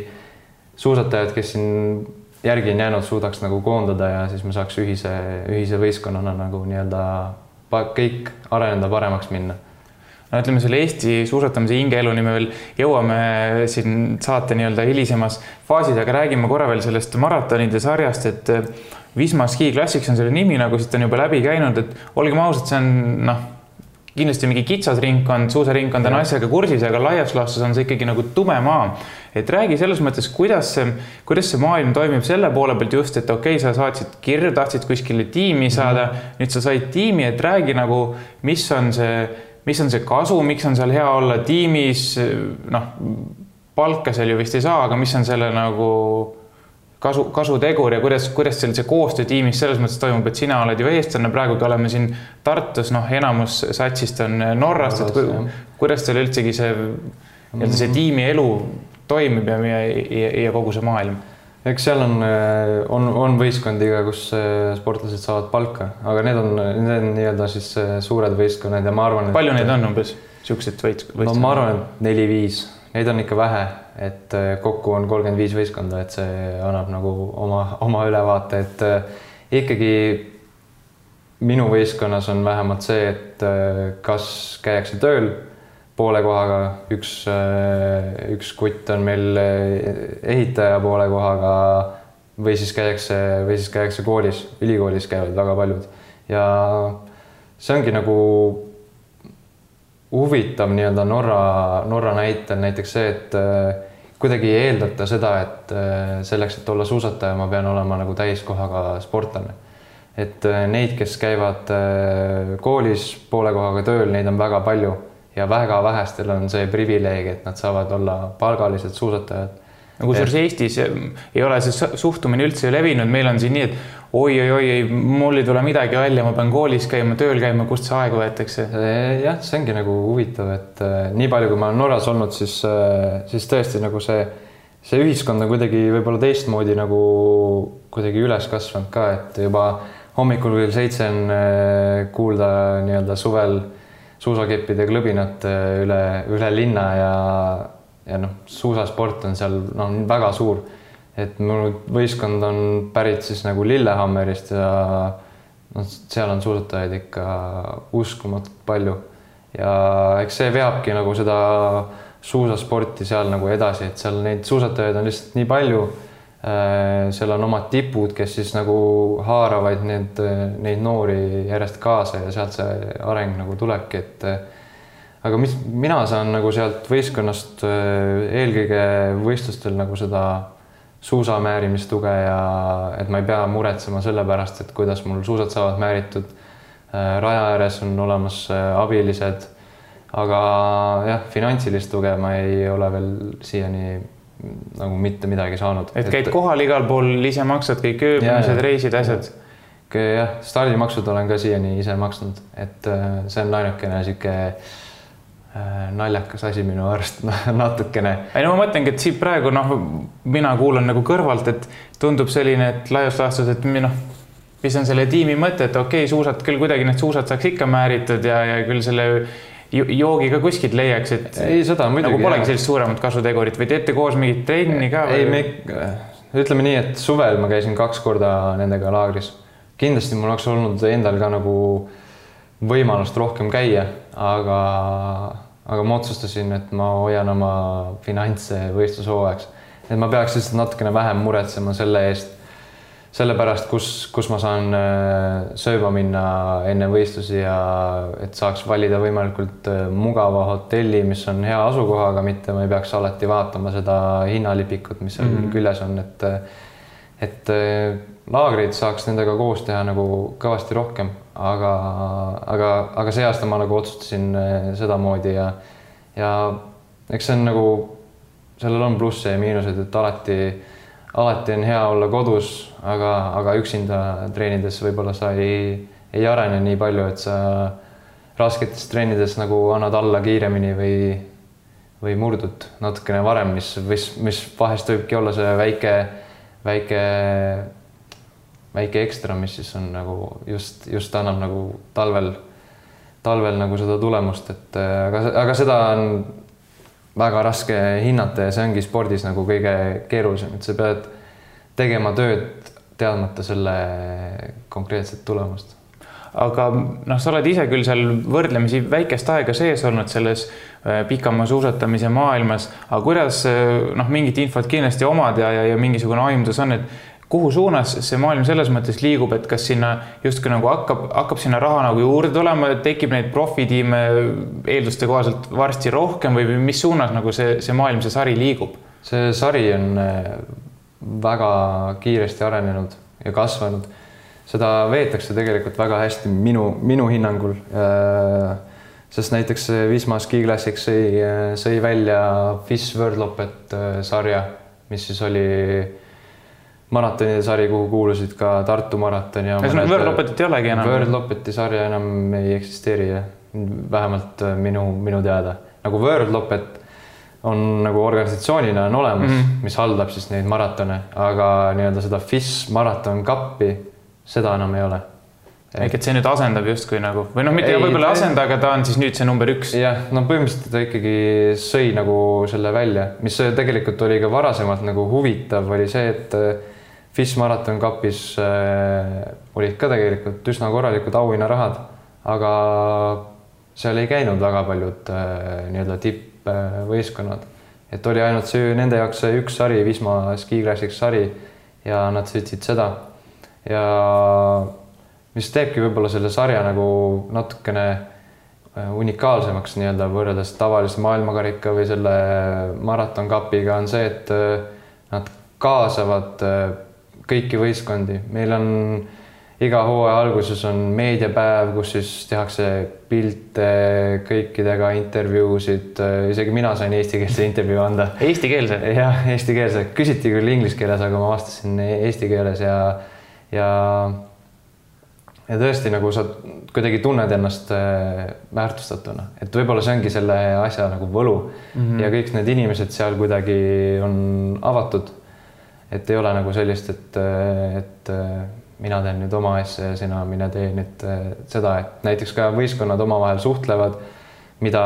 suusatajat, kes siin järgi on jäänud, suudaks nagu koondada ja siis me saaks ühise, ühise võistkonnana nagu nii-öelda kõik areneda, paremaks minna no ütleme, selle Eesti suusatamise hingeeluni me veel jõuame siin saate nii-öelda hilisemas faasis, aga räägime korra veel sellest maratonide sarjast, et eh, Wisma Ski Classics on selle nimi, nagu siit on juba läbi käinud, et olgem ausad, see on noh, kindlasti mingi kitsas ringkond, suusaringkond on asjaga kursis, aga laias laastus on see ikkagi nagu tume maa. et räägi selles mõttes, kuidas see, kuidas see maailm toimib selle poole pealt just, et okei okay,, sa saatsid kirju, tahtsid kuskile tiimi saada mm, -hmm. nüüd sa said tiimi, et räägi nagu, mis on see mis on see kasu, miks on seal hea olla tiimis, noh, palka seal ju vist ei saa, aga mis on selle nagu kasu, kasutegur ja kuidas, kuidas seal see koostöö tiimis selles mõttes toimub, et sina oled ju eestlane, praegugi oleme siin Tartus, noh, enamus satsist on Norrast, et ku, kuidas teil üldsegi see nii-öelda see tiimielu toimib ja, ja, ja, ja kogu see maailm? Eks seal on, on, on võistkondi ka, kus äh, sportlased saavad palka, aga need on, need on nii-öelda siis äh, suured võistkonnad ja ma arvan. palju neid on umbes, siukseid võistkondi? no ma arvan, et neli-viis, neid on ikka vähe, et äh, kokku on kolmkümmend viis võistkonda, et see annab nagu oma, oma ülevaate, et ikkagi minu võistkonnas on vähemalt see, et kas käiakse tööl poole kohaga, üks, üks kutt on meil ehitaja poole kohaga või siis käiakse, või siis käiakse koolis, ülikoolis käivad väga paljud ja see ongi nagu huvitav nii-öelda Norra, Norra näitel näiteks see, et äh, kuidagi ei eeldata seda, et äh, selleks, et olla suusataja, ma pean olema nagu täiskohaga sportlane. et äh, neid, kes käivad koolis poole kohaga tööl, neid on väga palju ja väga vähestel on see privileeg, et nad saavad olla palgalised suusatajad. no kusjuures Eestis ei ole see suhtumine üldse levinud, meil on siin nii, et oi-oi-oi, ei, mul ei tule midagi välja, ma pean koolis käima, tööl käima, kust see aeg võetakse? jah, see ongi nagu huvitav, et äh, nii palju, kui ma olen Norras olnud, siis äh,, siis tõesti nagu see, see ühiskond on kuidagi võib-olla teistmoodi nagu kuidagi üles kasvanud ka, et juba hommikul kell seitse on kuulda nii-öelda suvel äh, suusakeppide klõbinat üle, üle linna ja, ja noh, suusasport on seal noh, väga suur. et mu võistkond on pärit siis nagu Lillehammerist ja noh, seal on suusatajaid ikka uskumatult palju. ja eks see veabki nagu seda suusasporti seal nagu edasi, et seal neid suusatajaid on lihtsalt nii palju seal on omad tipud, kes siis nagu haaravad need, neid noori järjest kaasa ja sealt see areng nagu tulebki, et aga mis mina saan nagu sealt võistkonnast äh, eelkõige võistlustel nagu seda suusamäärimistuge ja et ma ei pea muretsema selle pärast, et kuidas mul suusad saavad määritud. Äh, raja ääres on olemas abilised, aga jah, finantsilist tuge ma ei ole veel siiani nagu mitte midagi saanud. et käid et... kohal igal pool, ise maksad kõik ööbimised, reisid, asjad? jah, stardimaksud olen ka siiani ise maksnud, et äh, see on ainukene niisugune äh, naljakas asi minu arust natukene. ei no ma mõtlengi, et siit praegu noh, mina kuulan nagu kõrvalt, et tundub selline, et laias laastus, et noh, mis on selle tiimi mõte, et okei okay,, suusad küll kuidagi need suusad saaks ikka määritud ja, ja küll selle joogi ka kuskilt leiaks, et ei, seda muidugi. nagu polegi sellist suuremat kasutegurit või teete koos mingit trenni ka? ei, me ütleme nii, et suvel ma käisin kaks korda nendega laagris. kindlasti mul oleks olnud endal ka nagu võimalust rohkem käia, aga, aga ma otsustasin, et ma hoian oma finantse võistlushooajaks. et ma peaks lihtsalt natukene vähem muretsema selle eest sellepärast, kus, kus ma saan äh, sööma minna enne võistlusi ja et saaks valida võimalikult äh, mugava hotelli, mis on hea asukohaga, mitte ma ei peaks alati vaatama seda hinnalipikut, mis seal mm -hmm. küljes on, et et äh, laagreid saaks nendega koos teha nagu kõvasti rohkem, aga, aga, aga see aasta ma nagu otsustasin sedamoodi ja ja eks see on nagu, sellel on plusse ja miinuseid, et alati alati on hea olla kodus, aga, aga üksinda treenides võib-olla sa ei, ei arene nii palju, et sa rasketes treenides nagu annad alla kiiremini või, või murdud natukene varem, mis, mis, mis vahest võibki olla see väike, väike, väike ekstra, mis siis on nagu just, just annab nagu talvel, talvel nagu seda tulemust, et aga, aga seda on väga raske hinnata ja see ongi spordis nagu kõige keerulisem, et sa pead tegema tööd teadmata selle konkreetset tulemust. aga noh, sa oled ise küll seal võrdlemisi väikest aega sees olnud selles äh, pikamaa suusatamise maailmas, aga kuidas äh, noh, mingit infot kindlasti omad ja, ja, ja mingisugune aimdus on, et kuhu suunas see maailm selles mõttes liigub, et kas sinna justkui nagu hakkab, hakkab sinna raha nagu juurde tulema, tekib neid profitiime eelduste kohaselt varsti rohkem või mis suunas nagu see, see maailm, see sari liigub? see sari on äh, väga kiiresti arenenud ja kasvanud. seda veetakse tegelikult väga hästi minu, minu hinnangul. Äh, sest näiteks Wisma Ski Classics sõi, sõi välja FIS World Lopet sarja, mis siis oli maratonide sari, kuhu kuulusid ka Tartu maraton ja ühesõnaga World Lopetit ei olegi enam? World Lopeti sarja enam ei eksisteeri vähemalt äh, minu, minu teada. nagu World Lopet on nagu organisatsioonina on olemas mm, -hmm. mis haldab siis neid maratone, aga nii-öelda seda FIS maraton kappi, seda enam ei ole ehk et see nüüd asendab justkui nagu või noh, mitte võib-olla ei asenda, aga ta on siis nüüd see number üks. jah, no põhimõtteliselt ta ikkagi sõi nagu selle välja, mis tegelikult oli ka varasemalt nagu huvitav, oli see, et äh, FIS Marathon Cupis äh, olid ka tegelikult üsna korralikud auhinnarahad, aga seal ei käinud väga paljud äh, nii-öelda tippvõistkonnad, et oli ainult see nende jaoks see üks sari, Wisma Ski Classics sari ja nad sõitsid seda. Ja mis teebki võib-olla selle sarja nagu natukene äh, unikaalsemaks nii-öelda võrreldes tavalise maailmakarika või selle maratonkapiga on see, et äh, nad kaasavad äh, kõiki võistkondi, meil on iga hooaja alguses on meediapäev, kus siis tehakse pilte kõikidega, intervjuusid, isegi mina sain eestikeelse intervjuu anda. Eestikeelse? jah, eestikeelse, küsiti küll inglise keeles, aga ma vastasin eesti keeles ja, ja ja tõesti nagu sa kuidagi tunned ennast äh, väärtustatuna, et võib-olla see ongi selle asja nagu võlu mm -hmm. ja kõik need inimesed seal kuidagi on avatud. Et ei ole nagu sellist, et, et mina teen nüüd oma asja ja sina mine tee nüüd seda, et näiteks ka võistkonnad omavahel suhtlevad, mida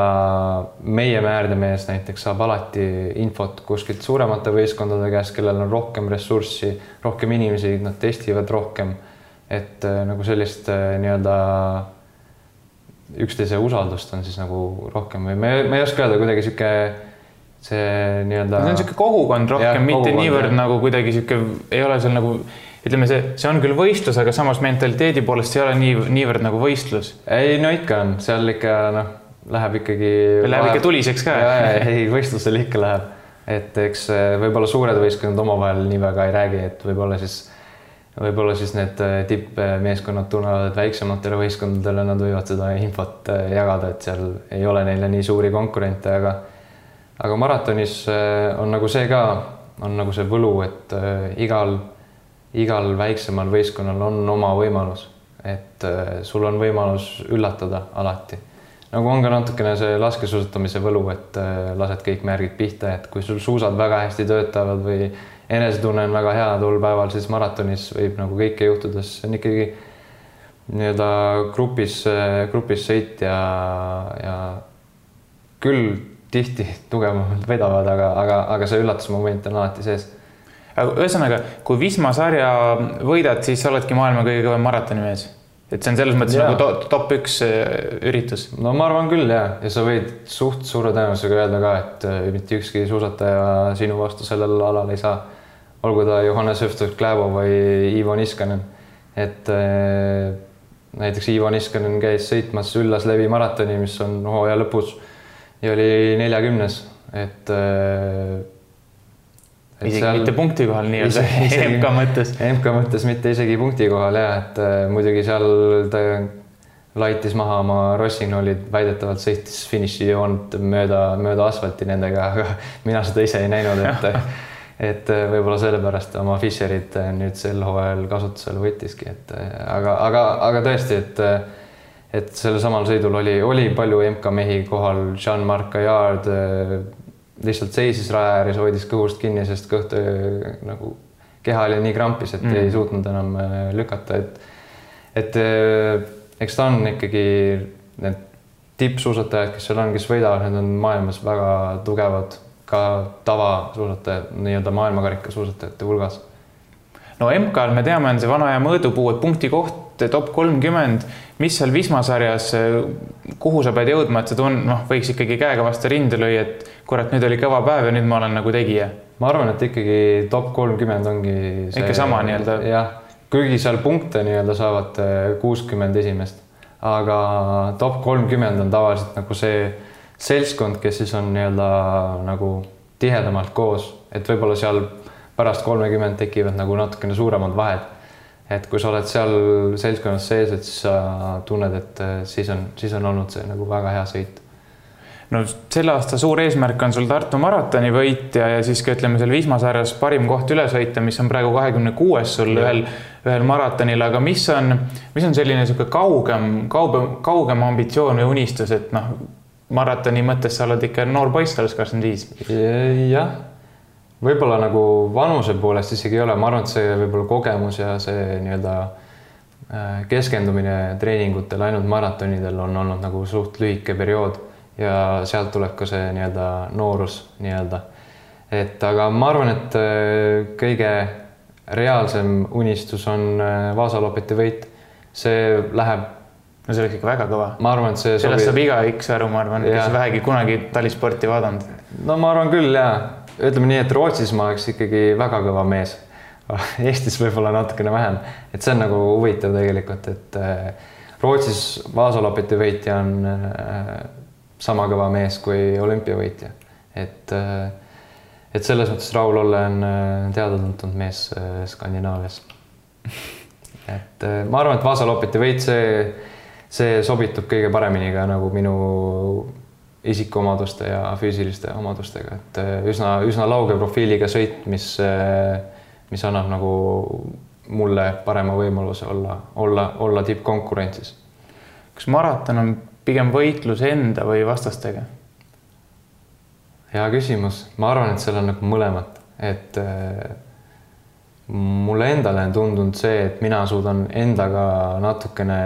meie määrdemees näiteks saab alati infot kuskilt suuremate võistkondade käest, kellel on rohkem ressurssi, rohkem inimesi, nad testivad rohkem. Et äh, nagu sellist äh, nii-öelda üksteise usaldust on siis nagu rohkem või ma ei, ma ei oska öelda, kuidagi sihuke see nii-öelda. see on niisugune kogukond rohkem, mitte kogukond, niivõrd jah. nagu kuidagi sihuke, ei ole seal nagu ütleme, see, see on küll võistlus, aga samas mentaliteedi poolest ei ole nii, niivõrd nagu võistlus. ei no ikka on, seal ikka noh, läheb ikkagi. Läheb ikka tuliseks ka. ei, võistlusel ikka läheb, et eks äh, võib-olla suured võistkonnad omavahel nii väga ei räägi, et võib-olla siis võib-olla siis need äh, tippmeeskonnad tunnevad, et väiksematele võistkondadele nad võivad seda infot äh, jagada, et seal ei ole neile nii suuri konkurente, aga aga maratonis äh, on nagu see ka, on nagu see võlu, et igal, igal väiksemal võistkonnal on oma võimalus, et sul on võimalus üllatada alati. nagu on ka natukene see laskesuusatamise võlu, et lased kõik märgid pihta, et kui sul suusad väga hästi töötavad või enesetunne on väga hea tol päeval, siis maratonis võib nagu kõike juhtuda, sest see on ikkagi nii-öelda grupis, grupis sõit ja, ja küll tihti tugevamad vedavad, aga, aga, aga see üllatusmoment on alati sees. ühesõnaga, kui Wisma sarja võidad, siis oledki maailma kõige kõvem maratonimees et see on selles mõttes ja. nagu top, top üks äh, üritus. no ma arvan küll ja, ja sa võid suht suure tõenäosusega öelda ka, et äh, mitte ükski suusataja sinu vastu sellel alal ei saa olgu ta Johannes Õhtus-Kläbo või Ivo Niskanen. et äh, näiteks Ivo Niskanen käis sõitmas Üllas-Levi maratoni, mis on hooaja lõpus ja oli neljakümnes, et äh,. isegi seal, mitte punkti kohal nii-öelda MK mõttes. MK mõttes mitte isegi punkti kohal ja et äh, muidugi seal ta laitis maha oma Rossignolid, väidetavalt sõitis finišijoont mööda, mööda asfalti nendega, aga mina seda ise ei näinud, et et äh, võib-olla sellepärast oma Fischerit äh, nüüd sel hooajal kasutusele võttiski, et aga, aga, aga tõesti, et et sellel samal sõidul oli, oli palju MK mehi kohal, Jean-Marc Gaillard lihtsalt seisis raja ääres, hoidis kõhust kinni, sest kõht nagu keha oli nii krampis, et mm. ei suutnud enam lükata, et et eks ta on ikkagi need tippsuusatajad, kes seal on, kes võidavad, need on maailmas väga tugevad ka tavasuusatajad, nii-öelda maailmakarika suusatajate hulgas. No MK-l me teame, on see vana aja mõõdupuu, et punkti koht top kolmkümmend, mis seal Wisma sarjas, kuhu sa pead jõudma, et sa tun-, noh, võiks ikkagi käega vastu rinde lüüa, et kurat, nüüd oli kõva päev ja nüüd ma olen nagu tegija. ma arvan, et ikkagi top kolmkümmend ongi see, ikka sama nii-öelda. jah, kuigi seal punkte nii-öelda saavad kuuskümmend esimest, aga top kolmkümmend on tavaliselt nagu see seltskond, kes siis on nii-öelda nagu tihedamalt koos, et võib-olla seal pärast kolmekümmend tekivad nagu natukene suuremad vahed. et kui sa oled seal seltskonnas sees, et siis sa tunned, et siis on, siis on olnud see nagu väga hea sõit. no selle aasta suur eesmärk on sul Tartu maratoni võit ja, ja siis ka ütleme seal Wisma sarjas parim koht üle sõita, mis on praegu kahekümne kuues sul ja. ühel, ühel maratonil, aga mis on, mis on selline niisugune kaugem, kaugem, kaugem ambitsioon või unistus, et noh, maratoni mõttes sa oled ikka noor poiss alles kakskümmend viis. jah, võib-olla nagu vanuse poolest isegi ei ole, ma arvan, et see võib-olla kogemus ja see nii-öelda äh, keskendumine treeningutel ainult maratonidel on olnud nagu suht lühike periood ja sealt tuleb ka see nii-öelda noorus nii-öelda. et aga ma arvan, et äh, kõige reaalsem unistus on äh, Vaasa Lopeti võit. see läheb. no see oleks ikka väga kõva. ma arvan, et see. sellest saab igaüks aru, ma arvan, kes vähegi kunagi talisporti vaadanud. no ma arvan küll ja ütleme nii, et Rootsis ma oleks ikkagi väga kõva mees Eestis võib-olla natukene vähem, et see on nagu huvitav tegelikult, et äh, Rootsis Vaasa Lopeti võitja on sama kõva mees kui olümpiavõitja. et, äh, et selles mõttes Raul Olle on äh, teada-tuntud mees äh, Skandinaavias. et ma arvan, et Vaasa Lopeti võit, see, see sobitub kõige paremini ka nagu minu isikuomaduste ja füüsiliste omadustega, et üsna, üsna lauge profiiliga sõit, mis, mis annab nagu mulle parema võimaluse olla, olla, olla tippkonkurentsis. kas maraton on pigem võitlus enda või vastastega? hea küsimus, ma arvan, et seal on nagu mõlemat, et äh, mulle endale on tundunud see, et mina suudan endaga natukene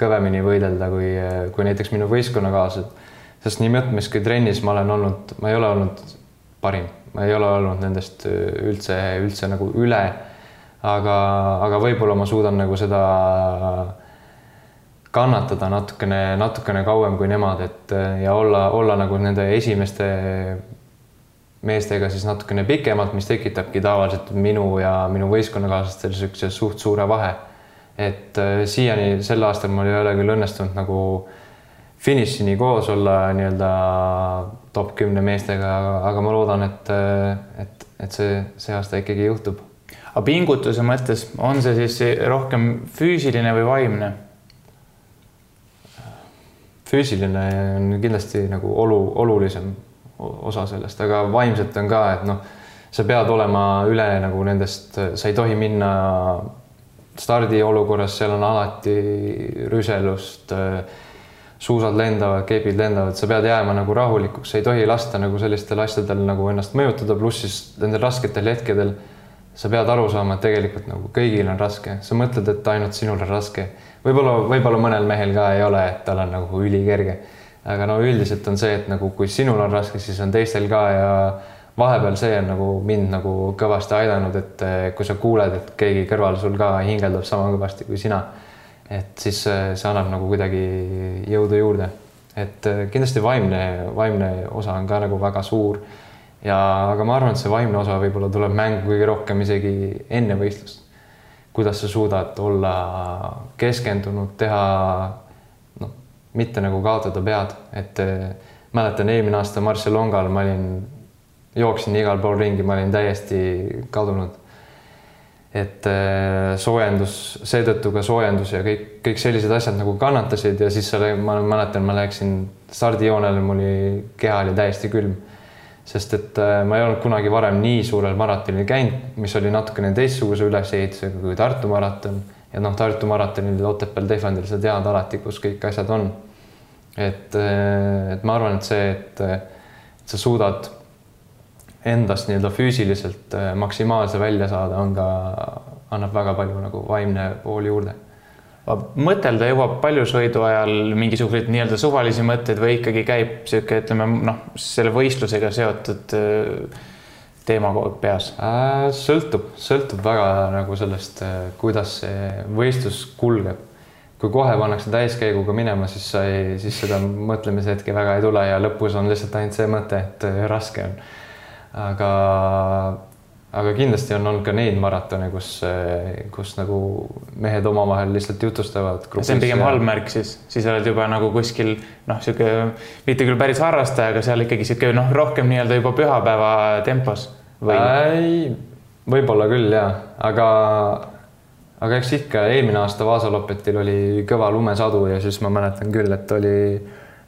kõvemini võidelda kui, kui näiteks minu võistkonnakaaslased. Sest nii mitmeski trennis ma olen olnud, ma ei ole olnud parim, ma ei ole olnud nendest üldse, üldse nagu üle. aga, aga võib-olla ma suudan nagu seda kannatada natukene, natukene kauem kui nemad, et ja olla, olla nagu nende esimeste meestega siis natukene pikemalt, mis tekitabki tavaliselt minu ja minu võistkonnakaaslastel niisuguse suht suure vahe. et äh, siiani sel aastal mul ei ole küll õnnestunud nagu finišini koos olla nii-öelda top kümne meestega, aga ma loodan, et, et, et see, see aasta ikkagi juhtub. aga pingutuse mõttes on see siis rohkem füüsiline või vaimne? füüsiline on kindlasti nagu olu, olulisem osa sellest, aga vaimselt on ka, et noh, sa pead olema üle nagu nendest, sa ei tohi minna stardiolukorras, seal on alati rüselust, suusad lendavad, keebid lendavad, sa pead jääma nagu rahulikuks, ei tohi lasta nagu sellistel asjadel nagu ennast mõjutada, pluss siis nendel rasketel hetkedel sa pead aru saama, et tegelikult nagu kõigil on raske, sa mõtled, et ainult sinul on raske võib-olla, võib-olla mõnel mehel ka ei ole, et tal on nagu ülikerge. aga no üldiselt on see, et nagu kui sinul on raske, siis on teistel ka ja vahepeal see on nagu mind nagu kõvasti aidanud, et eh, kui sa kuuled, et keegi kõrval sul ka hingeldab sama kõvasti kui sina, et siis eh, see annab nagu kuidagi jõudu juurde. et eh, kindlasti vaimne, vaimne osa on ka nagu väga suur ja, aga ma arvan, et see vaimne osa võib-olla tuleb mängu kõige rohkem isegi enne võistlust kuidas sa suudad olla keskendunud, teha noh, mitte nagu kaotada pead, et eh, mäletan eelmine aasta Barcelongal ma olin, jooksin igal pool ringi, ma olin täiesti kadunud. Et eh, soojendus, seetõttu ka soojendus ja kõik, kõik sellised asjad nagu kannatasid ja siis seal ma mäletan, ma läksin stardijoonele, mul oli keha oli täiesti külm sest et äh, ma ei olnud kunagi varem nii suurel maratonil käinud, mis oli natukene teistsuguse ülesehitusega kui Tartu maraton ja noh, Tartu maratonil Otepääl Tehvandil sa tead alati, kus kõik asjad on. et, äh, et ma arvan, et see, et sa suudad endast nii-öelda füüsiliselt äh, maksimaalse välja saada, on ka, annab väga palju nagu vaimne pool juurde mõtelda jõuab paljusõidu ajal mingisuguseid nii-öelda suvalisi mõtteid või ikkagi käib niisugune, ütleme noh, selle võistlusega seotud äh, teema peas äh,? sõltub, sõltub väga nagu sellest, äh, kuidas see võistlus kulgeb. kui kohe pannakse täiskäiguga minema, siis sa ei, siis seda mõtlemise hetke väga ei tule ja lõpus on lihtsalt ainult see mõte, et raske on. Aga aga kindlasti on olnud ka neid maratone, kus, kus nagu mehed omavahel lihtsalt jutustavad. see on pigem ja... halb märk siis, siis oled juba nagu kuskil noh, sihuke mitte küll päris harrastaja, aga seal ikkagi sihuke noh, rohkem nii-öelda juba pühapäeva tempos või? võib-olla küll ja, aga, aga eks ikka eelmine aasta Vaasa Lopetil oli kõva lumesadu ja siis ma mäletan küll, et oli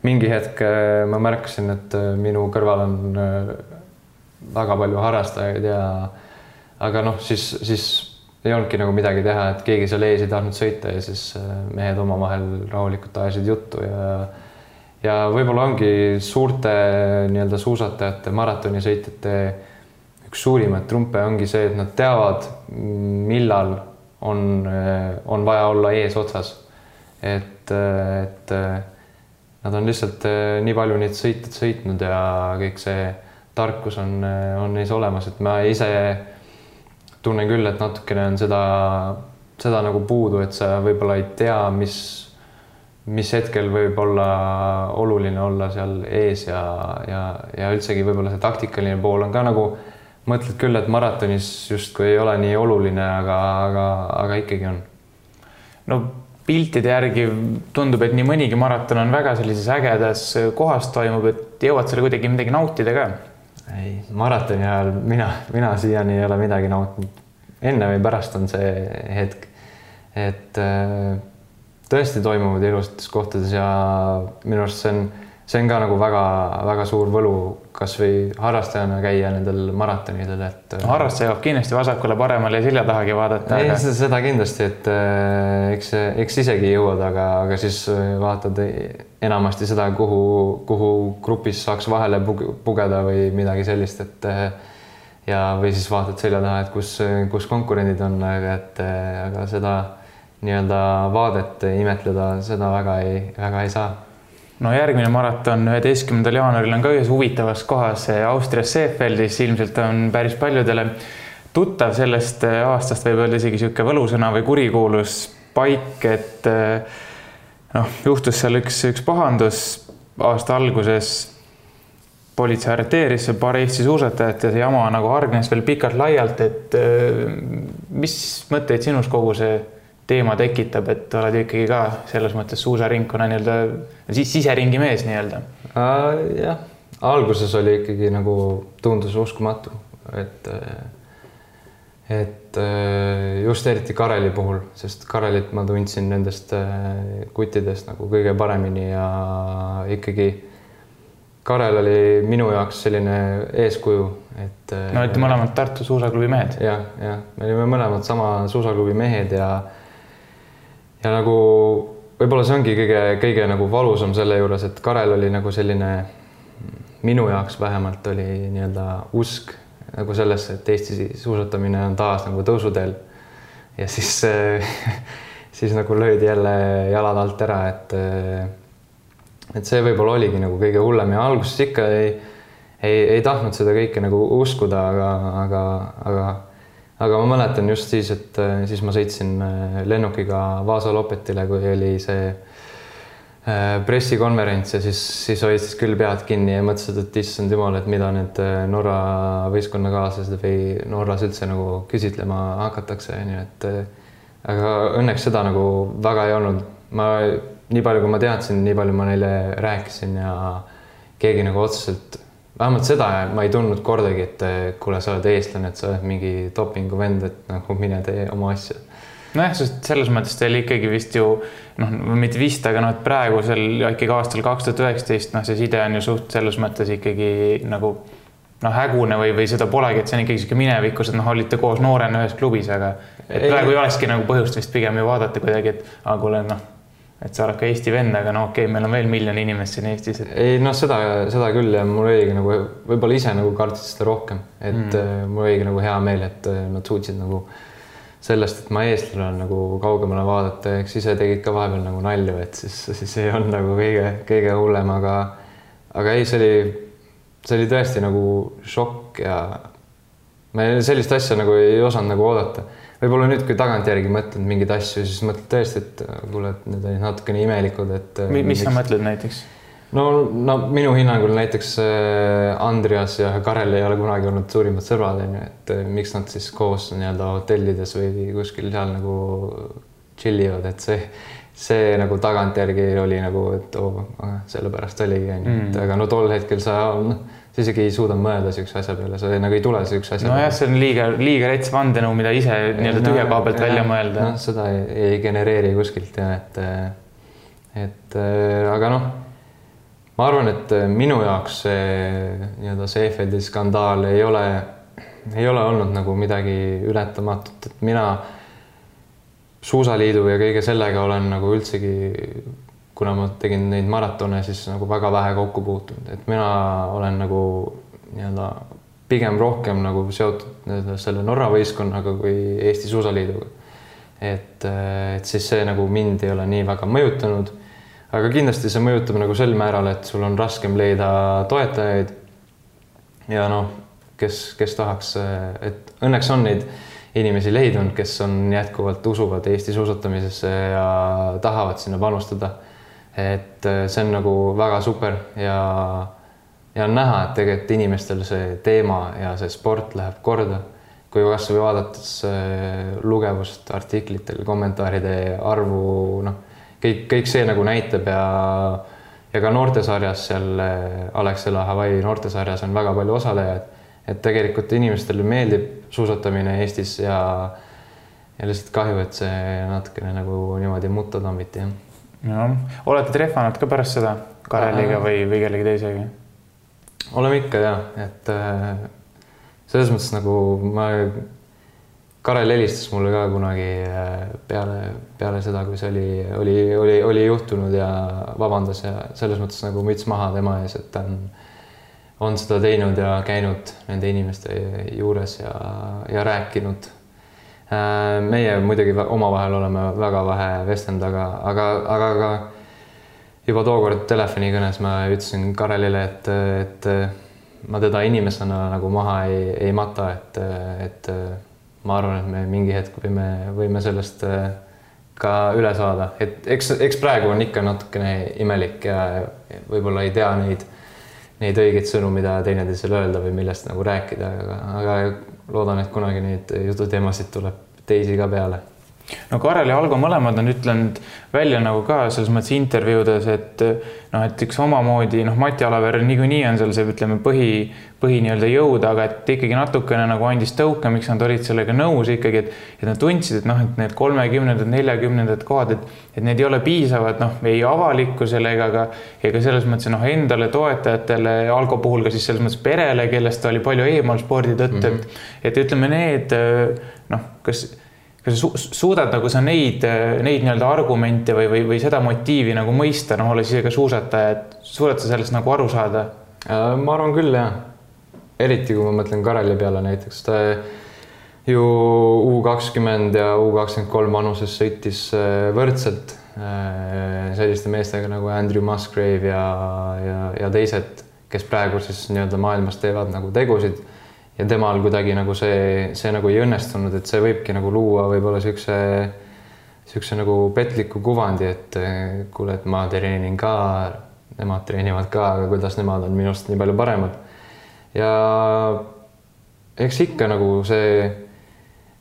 mingi hetk ma märkasin, et minu kõrval on väga palju harrastajaid ja aga noh, siis, siis ei olnudki nagu midagi teha, et keegi seal ees ei tahtnud sõita ja siis mehed omavahel rahulikult ajasid juttu ja ja võib-olla ongi suurte nii-öelda suusatajate, maratonisõitjate üks suurimaid trumpe ongi see, et nad teavad, millal on, on vaja olla eesotsas. et, et nad on lihtsalt nii palju neid sõite sõitnud ja kõik see tarkus on, on neis olemas, et ma ise tunnen küll, et natukene on seda, seda nagu puudu, et sa võib-olla ei tea, mis mis hetkel võib olla oluline olla seal ees ja, ja, ja üldsegi võib-olla see taktikaline pool on ka nagu mõtled küll, et maratonis justkui ei ole nii oluline, aga, aga, aga ikkagi on. no piltide järgi tundub, et nii mõnigi maraton on väga sellises ägedas kohas toimub, et jõuad seal kuidagi midagi nautida ka? Ei, maratoni ajal mina, mina siiani ei ole midagi nautinud. enne või pärast on see hetk, et äh, tõesti toimuvad ilusates kohtades ja minu arust see on, see on ka nagu väga-väga suur võlu, kasvõi harrastajana käia nendel maratonidel, et. Harrastaja jõuab kindlasti vasakule-paremale ja selja tahagi vaadata. ei aga..., seda kindlasti, et äh, eks, eks isegi jõuad, aga, aga siis äh, vaatad enamasti seda, kuhu, kuhu grupis saaks vahele pugeda või midagi sellist, et ja, või siis vaatad selja taha, et kus, kus konkurendid on, aga et aga seda nii-öelda vaadet imetleda, seda väga ei, väga ei saa. No järgmine maraton üheteistkümnendal jaanuaril on ka ühes huvitavas kohas Austrias Seefeldis, ilmselt on päris paljudele tuttav sellest aastast, võib öelda isegi niisugune võlusõna või kurikuulus paik, et noh, juhtus seal üks, üks pahandus aasta alguses. Politsei arreteeris paar Eesti suusatajat ja see jama nagu hargnes veel pikalt-laialt, et mis mõtteid sinus kogu see teema tekitab, et oled ikkagi ka selles mõttes suusaringkonna nii-öelda siis siseringi mees nii-öelda uh,? jah, alguses oli ikkagi nagu tundus uskumatu, et et just eriti Kareli puhul, sest Karelit ma tundsin nendest kuttidest nagu kõige paremini ja ikkagi Karel oli minu jaoks selline eeskuju, et. no olite mõlemad Tartu suusaklubi mehed ja,. jah, jah, me olime mõlemad sama suusaklubi mehed ja ja nagu võib-olla see ongi kõige, kõige nagu valusam selle juures, et Karel oli nagu selline, minu jaoks vähemalt oli nii-öelda usk nagu sellesse, et Eesti suusatamine on taas nagu tõusuteel. ja siis siis nagu löödi jälle jalad alt ära, et et see võib-olla oligi nagu kõige hullem ja alguses ikka ei, ei, ei tahtnud seda kõike nagu uskuda, aga, aga, aga aga ma mäletan just siis, et äh, siis ma sõitsin äh, lennukiga Vaasa Lopetile, kui oli see äh, pressikonverents ja siis, siis hoidsid küll pead kinni ja mõtlesid, et issand jumal, et mida need Norra võistkonnakaaslased või Norras üldse nagu küsitlema hakatakse, onju, et aga õnneks seda nagu väga ei olnud. ma nii palju, kui ma teadsin, nii palju ma neile rääkisin ja keegi nagu otseselt vähemalt seda ma ei tundnud kordagi, et kuule, sa oled eestlane, et sa oled mingi dopinguvend, et nagu mine tee oma asja. nojah, sest selles mõttes teil ikkagi vist ju noh, mitte vist, aga noh, et praegusel ikkagi aastal kaks tuhat üheksateist, noh, see side on ju suht selles mõttes ikkagi nagu noh, hägune või, või seda polegi, et see on ikkagi sihuke minevikus, et noh, olite koos noorena ühes klubis, aga et praegu ei olekski nagu põhjust vist pigem ju vaadata kuidagi, et aga kuule, noh et sa oled ka Eesti vend, aga no okei okay,, meil on veel miljon inimest siin Eestis et.... ei noh, seda, seda küll ja mul oligi nagu võib-olla ise nagu kartsid seda rohkem, et mm. mul oligi nagu hea meel, et äh, nad suutsid nagu sellest, et ma eestlane olen nagu kaugemale vaadata, eks ise tegid ka vahepeal nagu nalju, et siis, siis ei olnud nagu kõige-kõige hullem, aga aga ei, see oli, see oli tõesti nagu šokk ja me sellist asja nagu ei osanud nagu oodata võib-olla nüüd, kui tagantjärgi mõtled mingeid asju, siis mõtled tõesti, et kuule, et need olid natukene imelikud, et. mis miks... sa mõtled näiteks? no, no minu hinnangul näiteks äh, Andreas ja Karel ei ole kunagi olnud suurimad sõbrad, onju, et äh, miks nad siis koos nii-öelda hotellides või kuskil seal nagu chill ivad, et see, see nagu tagantjärgi oli nagu, et oo oh,, sellepärast oligi, onju, et mm. aga no tol hetkel sa noh sa isegi ei suuda mõelda niisuguse asja peale, sa nagu ei tule niisuguse asja nojah, see on liiga, liiga rets vandenõu, mida ise nii-öelda tühja koha pealt välja mõelda. noh, seda ei, ei genereeri kuskilt ja et, et aga noh, ma arvan, et minu jaoks see nii-öelda Seefeldi skandaal ei ole, ei ole olnud nagu midagi ületamatut, et mina suusaliidu ja kõige sellega olen nagu üldsegi, kuna ma tegin neid maratone, siis nagu väga vähe kokku puutunud, et mina olen nagu nii-öelda pigem rohkem nagu seotud selle Norra võistkonnaga kui Eesti Suusaliiduga. et, et siis see nagu mind ei ole nii väga mõjutanud. aga kindlasti see mõjutab nagu sel määral, et sul on raskem leida toetajaid. ja noh, kes, kes tahaks, et õnneks on neid inimesi leidnud, kes on jätkuvalt usuvad Eesti suusatamisesse ja tahavad sinna panustada. Et see on nagu väga super ja ja on näha, et tegelikult inimestel see teema ja see sport läheb korda. kui kasvõi vaadates äh, lugevust artiklitel, kommentaaride arvu, noh, kõik, kõik see nagu näitab ja ja ka noortesarjas seal äh, Alexela Hawaii noortesarjas on väga palju osalejaid. et tegelikult inimestele meeldib suusatamine Eestis ja ja lihtsalt kahju, et see natukene nagu niimoodi mutta tambiti, jah. Jah, olete trehvanud ka pärast seda Kareliga või, või kellegi teisega? oleme ikka ja, et äh, selles mõttes nagu ma, Karel helistas mulle ka kunagi äh, peale, peale seda, kui see oli, oli, oli, oli juhtunud ja vabandas ja selles mõttes nagu müts maha tema ees, et ta on, on seda teinud ja käinud nende inimeste juures ja, ja rääkinud. Äh, meie muidugi omavahel oleme väga vähe vestelnud, aga, aga, aga ka juba tookord telefonikõnes ma ütlesin Karelile, et, et ma teda inimesena nagu maha ei, ei mata, et, et ma arvan, et me mingi hetk võime, võime sellest ka üle saada, et eks, eks praegu on ikka natukene imelik ja võib-olla ei tea neid, neid õigeid sõnu, mida teineteisele öelda või millest nagu rääkida, aga, aga loodan, et kunagi neid jututeemasid tuleb teisi ka peale no Karel ja Algo mõlemad on ütlenud välja nagu ka selles mõttes intervjuudes, et noh, et üks omamoodi noh, Mati Alaver niikuinii on seal see, ütleme, põhi, põhi nii-öelda jõud, aga et ikkagi natukene nagu andis tõuke, miks nad olid sellega nõus ikkagi, et, et nad tundsid, et noh, et need kolmekümnendad, neljakümnendad kohad, et, et need ei ole piisavad noh, ei avalikkusele ega ka, ega selles mõttes noh, endale toetajatele, Algo puhul ka siis selles mõttes perele, kellest ta oli palju eemal spordi tõttu mm, -hmm. et, et ütleme, need noh, kas kas sa su suudad nagu sa neid, neid nii-öelda argumente või, või, või seda motiivi nagu mõista, noh, olles ise ka suusataja, et suudad sa sellest nagu aru saada? Äh, ma arvan küll, jah. eriti kui ma mõtlen Kareli peale näiteks, ta ju U kakskümmend ja U kakskümmend kolm vanuses sõitis äh, võrdselt äh, selliste meestega nagu Andrew Musgrave ja, ja, ja teised, kes praegu siis nii-öelda maailmas teevad nagu tegusid ja temal kuidagi nagu see, see nagu ei õnnestunud, et see võibki nagu luua võib-olla niisuguse, niisuguse nagu petliku kuvandi, et eh, kuule, et ma treenin ka, nemad treenivad ka, aga kuidas nemad on minust nii palju paremad. ja eks ikka nagu see,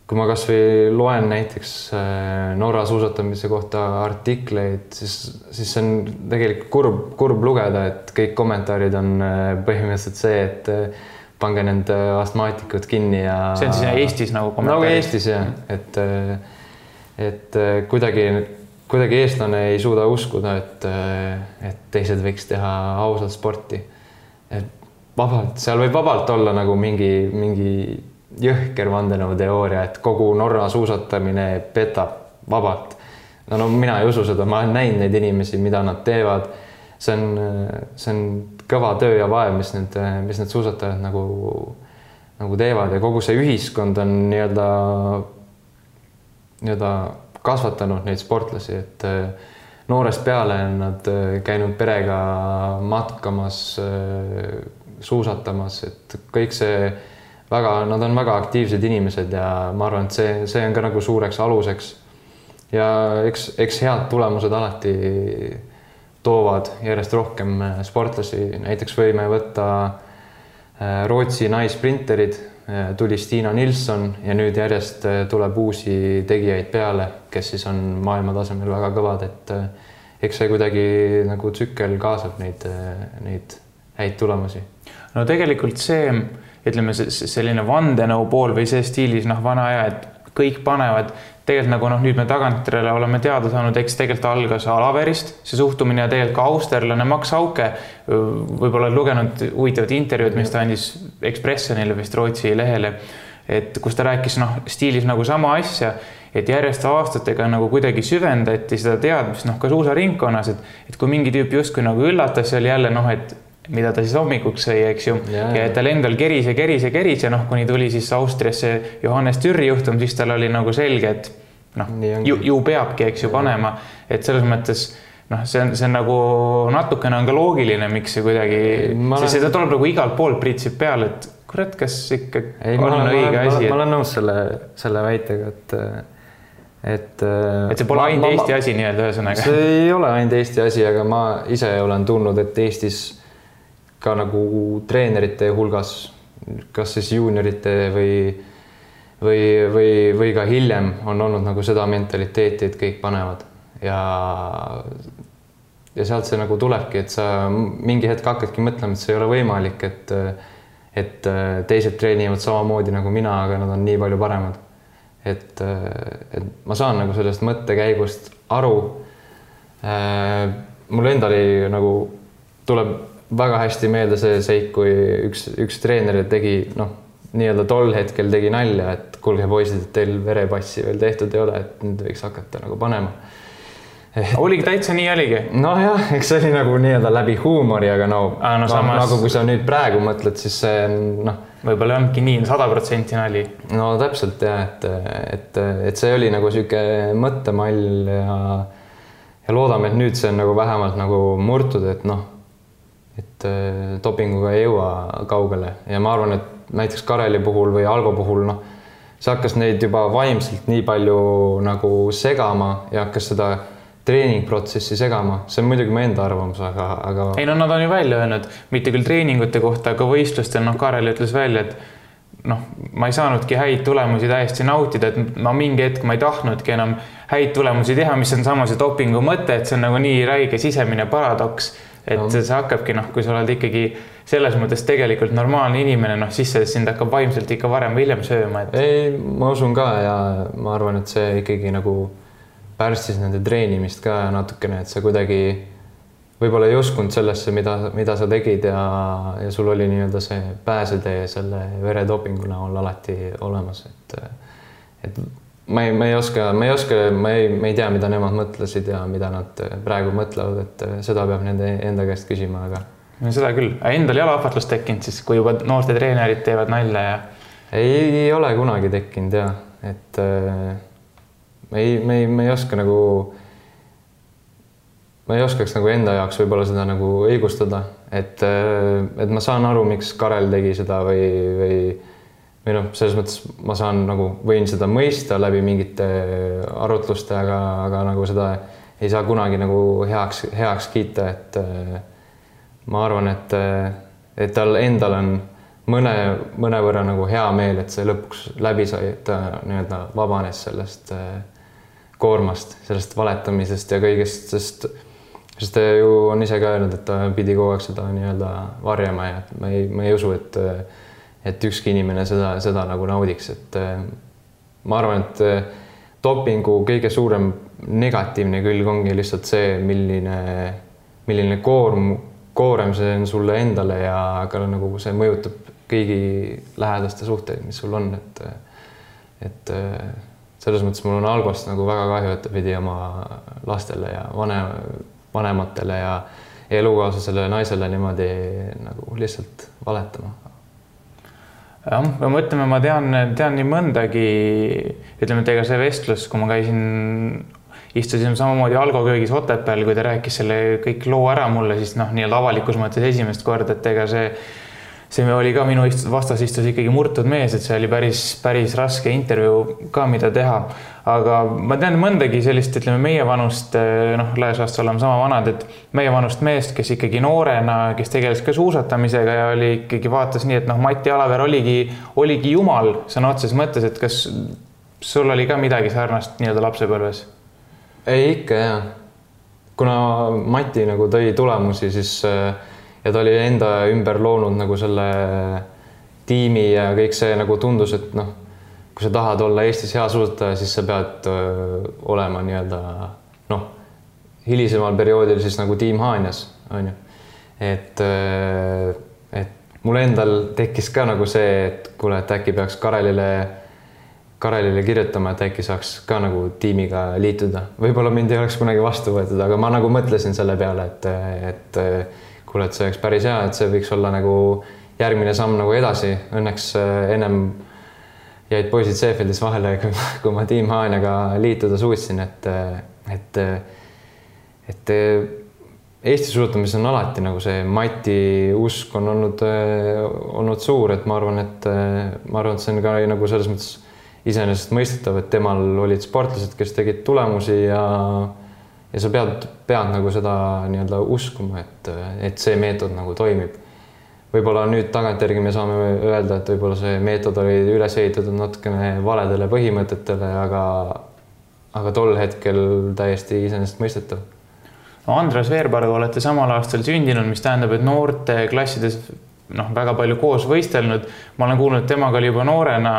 kui ma kasvõi loen näiteks eh, Norra suusatamise kohta artikleid, siis, siis see on tegelikult kurb, kurb lugeda, et kõik kommentaarid on eh, põhimõtteliselt see, et pange need astmaatikud kinni ja. see on siis Eestis nagu kommentaar? nagu Eestis jah, et, et kuidagi, kuidagi eestlane ei suuda uskuda, et, et teised võiks teha ausalt sporti. et vabalt, seal võib vabalt olla nagu mingi, mingi jõhker vandenõuteooria, et kogu Norra suusatamine petab vabalt. no no mina ei usu seda, ma olen näinud neid inimesi, mida nad teevad. see on, see on kõva töö ja vaev, mis need, mis need suusatajad nagu, nagu teevad ja kogu see ühiskond on nii-öelda, nii-öelda kasvatanud neid sportlasi, et eh, noorest peale on nad eh, käinud perega matkamas, eh, suusatamas, et kõik see väga, nad on väga aktiivsed inimesed ja ma arvan, et see, see on ka nagu suureks aluseks. ja eks, eks head tulemused alati toovad järjest rohkem äh, sportlasi, näiteks võime võtta äh, Rootsi naissprinterid, äh, tuli Stiina Nilsson ja nüüd järjest tuleb uusi tegijaid peale, kes siis on maailma tasemel väga kõvad, et eks see kuidagi nagu tsükkel kaasab neid, neid häid tulemusi. no tegelikult see, ütleme, selline vandenõu pool või see stiilis noh, vana aja, et kõik panevad. Tegelikult nagu noh, nüüd me tagantjärele oleme teada saanud, eks tegelikult algas Alaverist see suhtumine ja tegelikult ka austerlane Max Hauke. võib-olla lugenud huvitavat intervjuud, mis ta andis Ekspressionile vist Rootsi lehele. et kus ta rääkis noh, stiilis nagu sama asja et järjest aastatega nagu kuidagi süvendati seda teadmist, noh, ka suusaringkonnas, et, et kui mingi tüüp justkui nagu üllatas, see oli jälle noh, et mida ta siis hommikuks sõi, eks ju. ja et tal endal keris ja keris ja keris ja noh, kuni tuli siis Austriasse Johannes Türi juhtum, siis tal oli nagu selge, et noh, ju, ju peabki, eks ju, panema, et selles mõttes noh, see on, see on nagu natukene on ka loogiline, miks see kuidagi, sest seda tuleb nagu igalt poolt pritsib peale, et kurat, kas ikka ei, on olen, õige ma, asi. ma olen nõus selle, selle väitega, et et. et see pole ainult Eesti asi nii-öelda ühesõnaga. see ei ole ainult Eesti asi, aga ma ise olen tundnud, et Eestis ka nagu treenerite hulgas, kas siis juuniorite või, või, või, või ka hiljem on olnud nagu seda mentaliteeti, et kõik panevad ja, ja sealt see nagu tulebki, et sa mingi hetk hakkadki mõtlema, et see ei ole võimalik, et, et teised treenivad samamoodi nagu mina, aga nad on nii palju paremad. et, et ma saan nagu sellest mõttekäigust aru. mul endal nagu tuleb väga hästi meelde see seik, kui üks, üks treener tegi noh, nii-öelda tol hetkel tegi nalja, et kuulge, poisid, et teil verepassi veel tehtud ei ole, et nüüd võiks hakata nagu panema oligi täitsa nii oligi? nojah, eks see oli nagu nii-öelda läbi huumori, aga no, ah, no, samas... nagu kui sa nüüd praegu mõtled, siis see noh. võib-olla ei olnudki nii sada protsenti nali. no täpselt ja et, et, et see oli nagu sihuke mõttemall ja ja loodame, et nüüd see on nagu vähemalt nagu murtud, et noh et äh, dopinguga ei jõua kaugele ja ma arvan, et näiteks Kareli puhul või Algo puhul noh, see hakkas neid juba vaimselt nii palju nagu segama ja hakkas seda treeningprotsessi segama, see on muidugi mu enda arvamus, aga, aga. ei no nad on ju välja öelnud, mitte küll treeningute kohta, aga võistlustel, noh, Karel ütles välja, et noh, ma ei saanudki häid tulemusi täiesti nautida, et ma mingi hetk ma ei tahtnudki enam häid tulemusi teha, mis on sama see dopingu mõte, et see on nagu nii räige sisemine paradoks et no. see hakkabki noh, kui sa oled ikkagi selles mõttes tegelikult normaalne inimene, noh siis see sind hakkab vaimselt ikka varem või hiljem sööma et.... ei, ma usun ka ja ma arvan, et see ikkagi nagu pärssis nende treenimist ka natukene, et sa kuidagi võib-olla ei uskunud sellesse, mida, mida sa tegid ja, ja sul oli nii-öelda see pääsetee selle veredopingu näol alati olemas, et et ma ei, ma ei oska, ma ei oska, ma ei, ma ei tea, mida nemad mõtlesid ja mida nad praegu mõtlevad, et seda peab nende enda käest küsima, aga. no seda küll, endal ei ole ahvatlust tekkinud siis, kui juba noorte treenerid teevad nalja ja? ei, ei ole kunagi tekkinud ja, et äh, me ei, me ei, me ei oska nagu, ma ei oskaks nagu enda jaoks võib-olla seda nagu õigustada, et, äh, et ma saan aru, miks Karel tegi seda või, või või noh, selles mõttes ma saan nagu, võin seda mõista läbi mingite arutluste, aga, aga nagu seda ei saa kunagi nagu heaks, heaks kiita, et äh, ma arvan, et, et tal endal on mõne, mõnevõrra nagu hea meel, et see lõpuks läbi sai, et ta nii-öelda vabanes sellest äh, koormast, sellest valetamisest ja kõigest, sest sest ta ju on ise ka öelnud, et ta pidi kogu aeg seda nii-öelda varjama ja ma ei, ma ei usu, et et ükski inimene seda, seda nagu naudiks, et äh, ma arvan, et äh, dopingu kõige suurem negatiivne külg ongi lihtsalt see, milline, milline koorm, koorem see on sulle endale ja ka nagu see mõjutab kõigi lähedaste suhteid, mis sul on, et et äh, selles mõttes mul on Algost nagu väga kahju, et ta pidi oma lastele ja vanem, vanematele ja elukaaslasele naisele niimoodi nagu lihtsalt valetama jah, me mõtleme, ma tean, tean nii mõndagi, ütleme, et ega see vestlus, kui ma käisin, istusime samamoodi Algo köögis Otepääl, kui ta rääkis selle kõik loo ära mulle, siis noh, nii-öelda avalikus mõttes esimest korda, et ega see see oli ka minu vastas istus ikkagi murtud mees, et see oli päris, päris raske intervjuu ka, mida teha. aga ma tean mõndagi sellist, ütleme meievanust, eh, noh, laias laastus oleme sama vanad, et meievanust meest, kes ikkagi noorena, kes tegeles ka suusatamisega ja oli ikkagi vaatas nii, et noh, Mati Alaver oligi, oligi jumal sõna otseses mõttes, et kas sul oli ka midagi sarnast nii-öelda lapsepõlves? ei, ikka ja. kuna Mati nagu tõi tulemusi, siis äh, ja ta oli enda ümber loonud nagu selle tiimi ja kõik see nagu tundus, et noh, kui sa tahad olla Eestis hea suusataja, siis sa pead öö, olema nii-öelda noh, hilisemal perioodil siis nagu tiim Haanjas, on ju. et, et mul endal tekkis ka nagu see, et kuule, et äkki peaks Karelile Karelile kirjutama, et äkki saaks ka nagu tiimiga liituda. võib-olla mind ei oleks kunagi vastu võetud, aga ma nagu mõtlesin selle peale, et, et kuule, et see oleks päris hea, et see võiks olla nagu järgmine samm nagu edasi. Õnneks äh, ennem jäid poisid Seefeldis vahele, kui ma Team Haaniaga liituda suutsin, et, et, et Eesti suusatamises on alati nagu see Mati usk on olnud, olnud suur, et ma arvan, et ma arvan, et see on ka nagu selles mõttes iseenesestmõistetav, et temal olid sportlased, kes tegid tulemusi ja ja sa pead, pead nagu seda nii-öelda uskuma, et, et see meetod nagu toimib. võib-olla nüüd tagantjärgi me saame öelda, et võib-olla see meetod oli üles ehitatud natukene valedele põhimõtetele, aga aga tol hetkel täiesti iseenesestmõistetav no Andres Veerpaluga olete samal aastal sündinud, mis tähendab, et noorteklassides noh, väga palju koos võistelnud. ma olen kuulnud, temaga oli juba noorena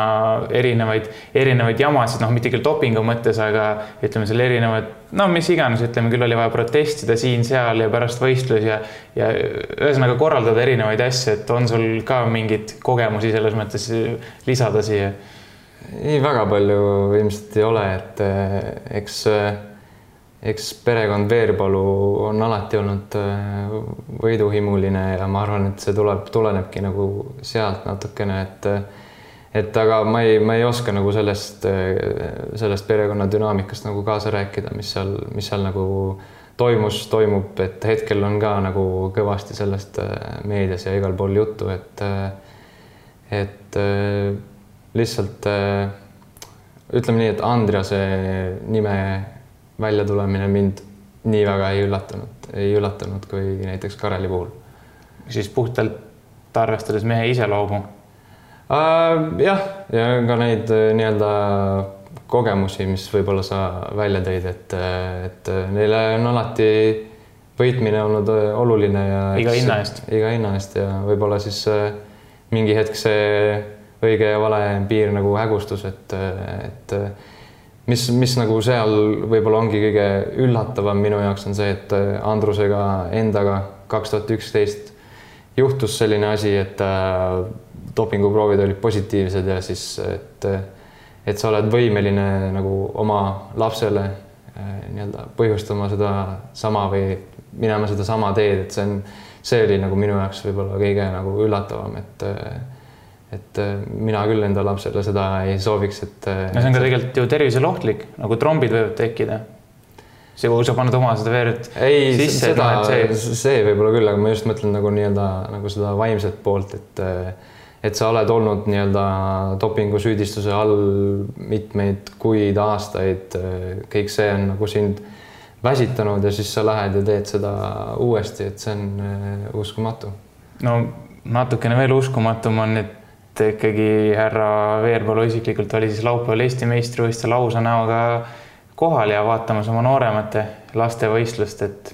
erinevaid, erinevaid jamasid, noh, mitte küll dopingu mõttes, aga ütleme seal erinevad, no mis iganes, ütleme küll oli vaja protestida siin-seal ja pärast võistlusi ja, ja ühesõnaga korraldada erinevaid asju, et on sul ka mingeid kogemusi selles mõttes lisada siia? ei, väga palju ilmselt ei ole, et eh, eks äh, eks perekond Veerpalu on alati olnud äh, võiduhimuline ja ma arvan, et see tuleb, tulenebki nagu sealt natukene, et et aga ma ei, ma ei oska nagu sellest, äh, sellest perekonna dünaamikast nagu kaasa rääkida, mis seal, mis seal nagu toimus, toimub, et hetkel on ka nagu kõvasti sellest äh, meedias ja igal pool juttu, et et lihtsalt ütleme nii, et Andrease nime väljatulemine mind nii väga ei üllatanud, ei üllatanud kui näiteks Kareli puhul. siis puhtalt arvestades mehe iseloomu uh,? jah, ja ka neid äh, nii-öelda kogemusi, mis võib-olla sa välja tõid, et, et neile on alati võitmine olnud äh, oluline ja iga hinna eest, iga hinna eest ja võib-olla siis mingi hetk see õige ja vale piir nagu hägustus, et, et mis, mis nagu seal võib-olla ongi kõige üllatavam minu jaoks on see, et äh, Andrusega endaga kaks tuhat üksteist juhtus selline asi, et äh, dopinguproovid olid positiivsed ja siis, et et sa oled võimeline nagu oma lapsele äh, nii-öelda põhjustama sedasama või minema sedasama teed, et see on, see oli nagu minu jaoks võib-olla kõige nagu üllatavam, et et äh, mina küll enda lapsele seda ei sooviks, et. Äh, no see on ka tegelikult ju tervisele ohtlik, nagu trombid võivad tekkida. see, kui sa paned oma seda verd ei, sisse. seda, see, see võib-olla küll, aga ma just mõtlen nagu nii-öelda nagu seda vaimset poolt, et äh, et sa oled olnud nii-öelda dopingusüüdistuse all mitmeid kuid, aastaid, kõik see on nagu sind väsitanud ja siis sa lähed ja teed seda uuesti, et see on uskumatu. no natukene veel uskumatum on, et et ikkagi härra Veerpalu isiklikult oli siis laupäeval Eesti meistrivõistlusel lausa näoga kohal ja vaatamas oma nooremate laste võistlust, et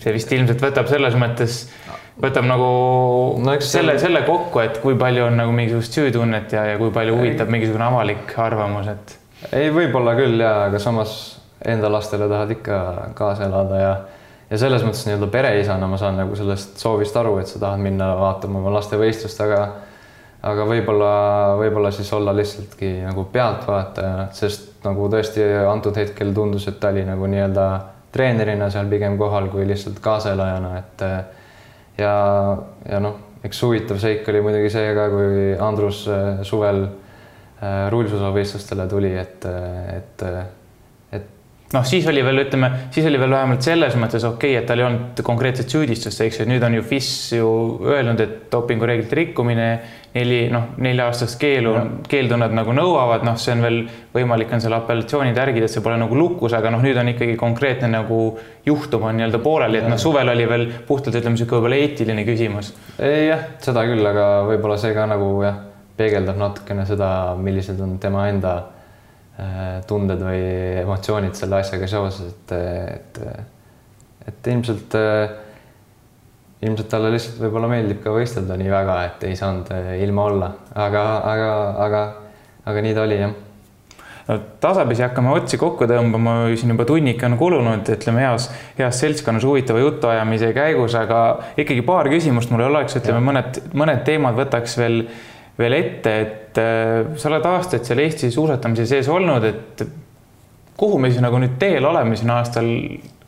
see vist ilmselt võtab selles mõttes, võtab nagu no, selle, selle kokku, et kui palju on nagu mingisugust süütunnet ja, ja kui palju huvitab mingisugune avalik arvamus, et. ei, võib-olla küll ja, aga samas enda lastele tahad ikka kaasa elada ja ja selles mõttes nii-öelda pereisana ma saan nagu sellest soovist aru, et sa tahad minna vaatama oma laste võistlust, aga aga võib-olla, võib-olla siis olla lihtsaltki nagu pealtvaataja, sest nagu tõesti antud hetkel tundus, et ta oli nagu nii-öelda treenerina seal pigem kohal kui lihtsalt kaasaelajana, et ja, ja noh, eks huvitav seik oli muidugi see ka, kui Andrus suvel äh, rulluisavõistlustele tuli, et, et noh, siis oli veel, ütleme, siis oli veel vähemalt selles mõttes okei okay,, et tal ei olnud konkreetset süüdistust, eks ju, nüüd on ju FIS ju öelnud, et dopingureeglite rikkumine, neli, noh, nelja-aastast keelu, keeldu nad nagu nõuavad, noh, see on veel võimalik on seal apellatsioonid järgida, et see pole nagu lukus, aga noh, nüüd on ikkagi konkreetne nagu juhtum on nii-öelda pooleli, et noh, suvel oli veel puhtalt ütleme niisugune võib-olla eetiline küsimus. jah, seda küll, aga võib-olla see ka nagu jah, peegeldab natukene seda, millised on tema enda tunded või emotsioonid selle asjaga seoses, et, et, et ilmselt, äh, ilmselt talle lihtsalt võib-olla meeldib ka võistelda nii väga, et ei saanud äh, ilma olla, aga, aga, aga aga nii ta oli jah. No tasapisi hakkame otsi kokku tõmbama, siin juba tunnik on kulunud, ütleme heas, heas seltskonnas huvitava jutuajamise käigus, aga ikkagi paar küsimust mul oleks, ütleme mõned, mõned teemad võtaks veel, veel ette, et äh, sa oled aastaid seal Eesti suusatamise sees olnud, et kuhu me siis nagu nüüd teel oleme siin aastal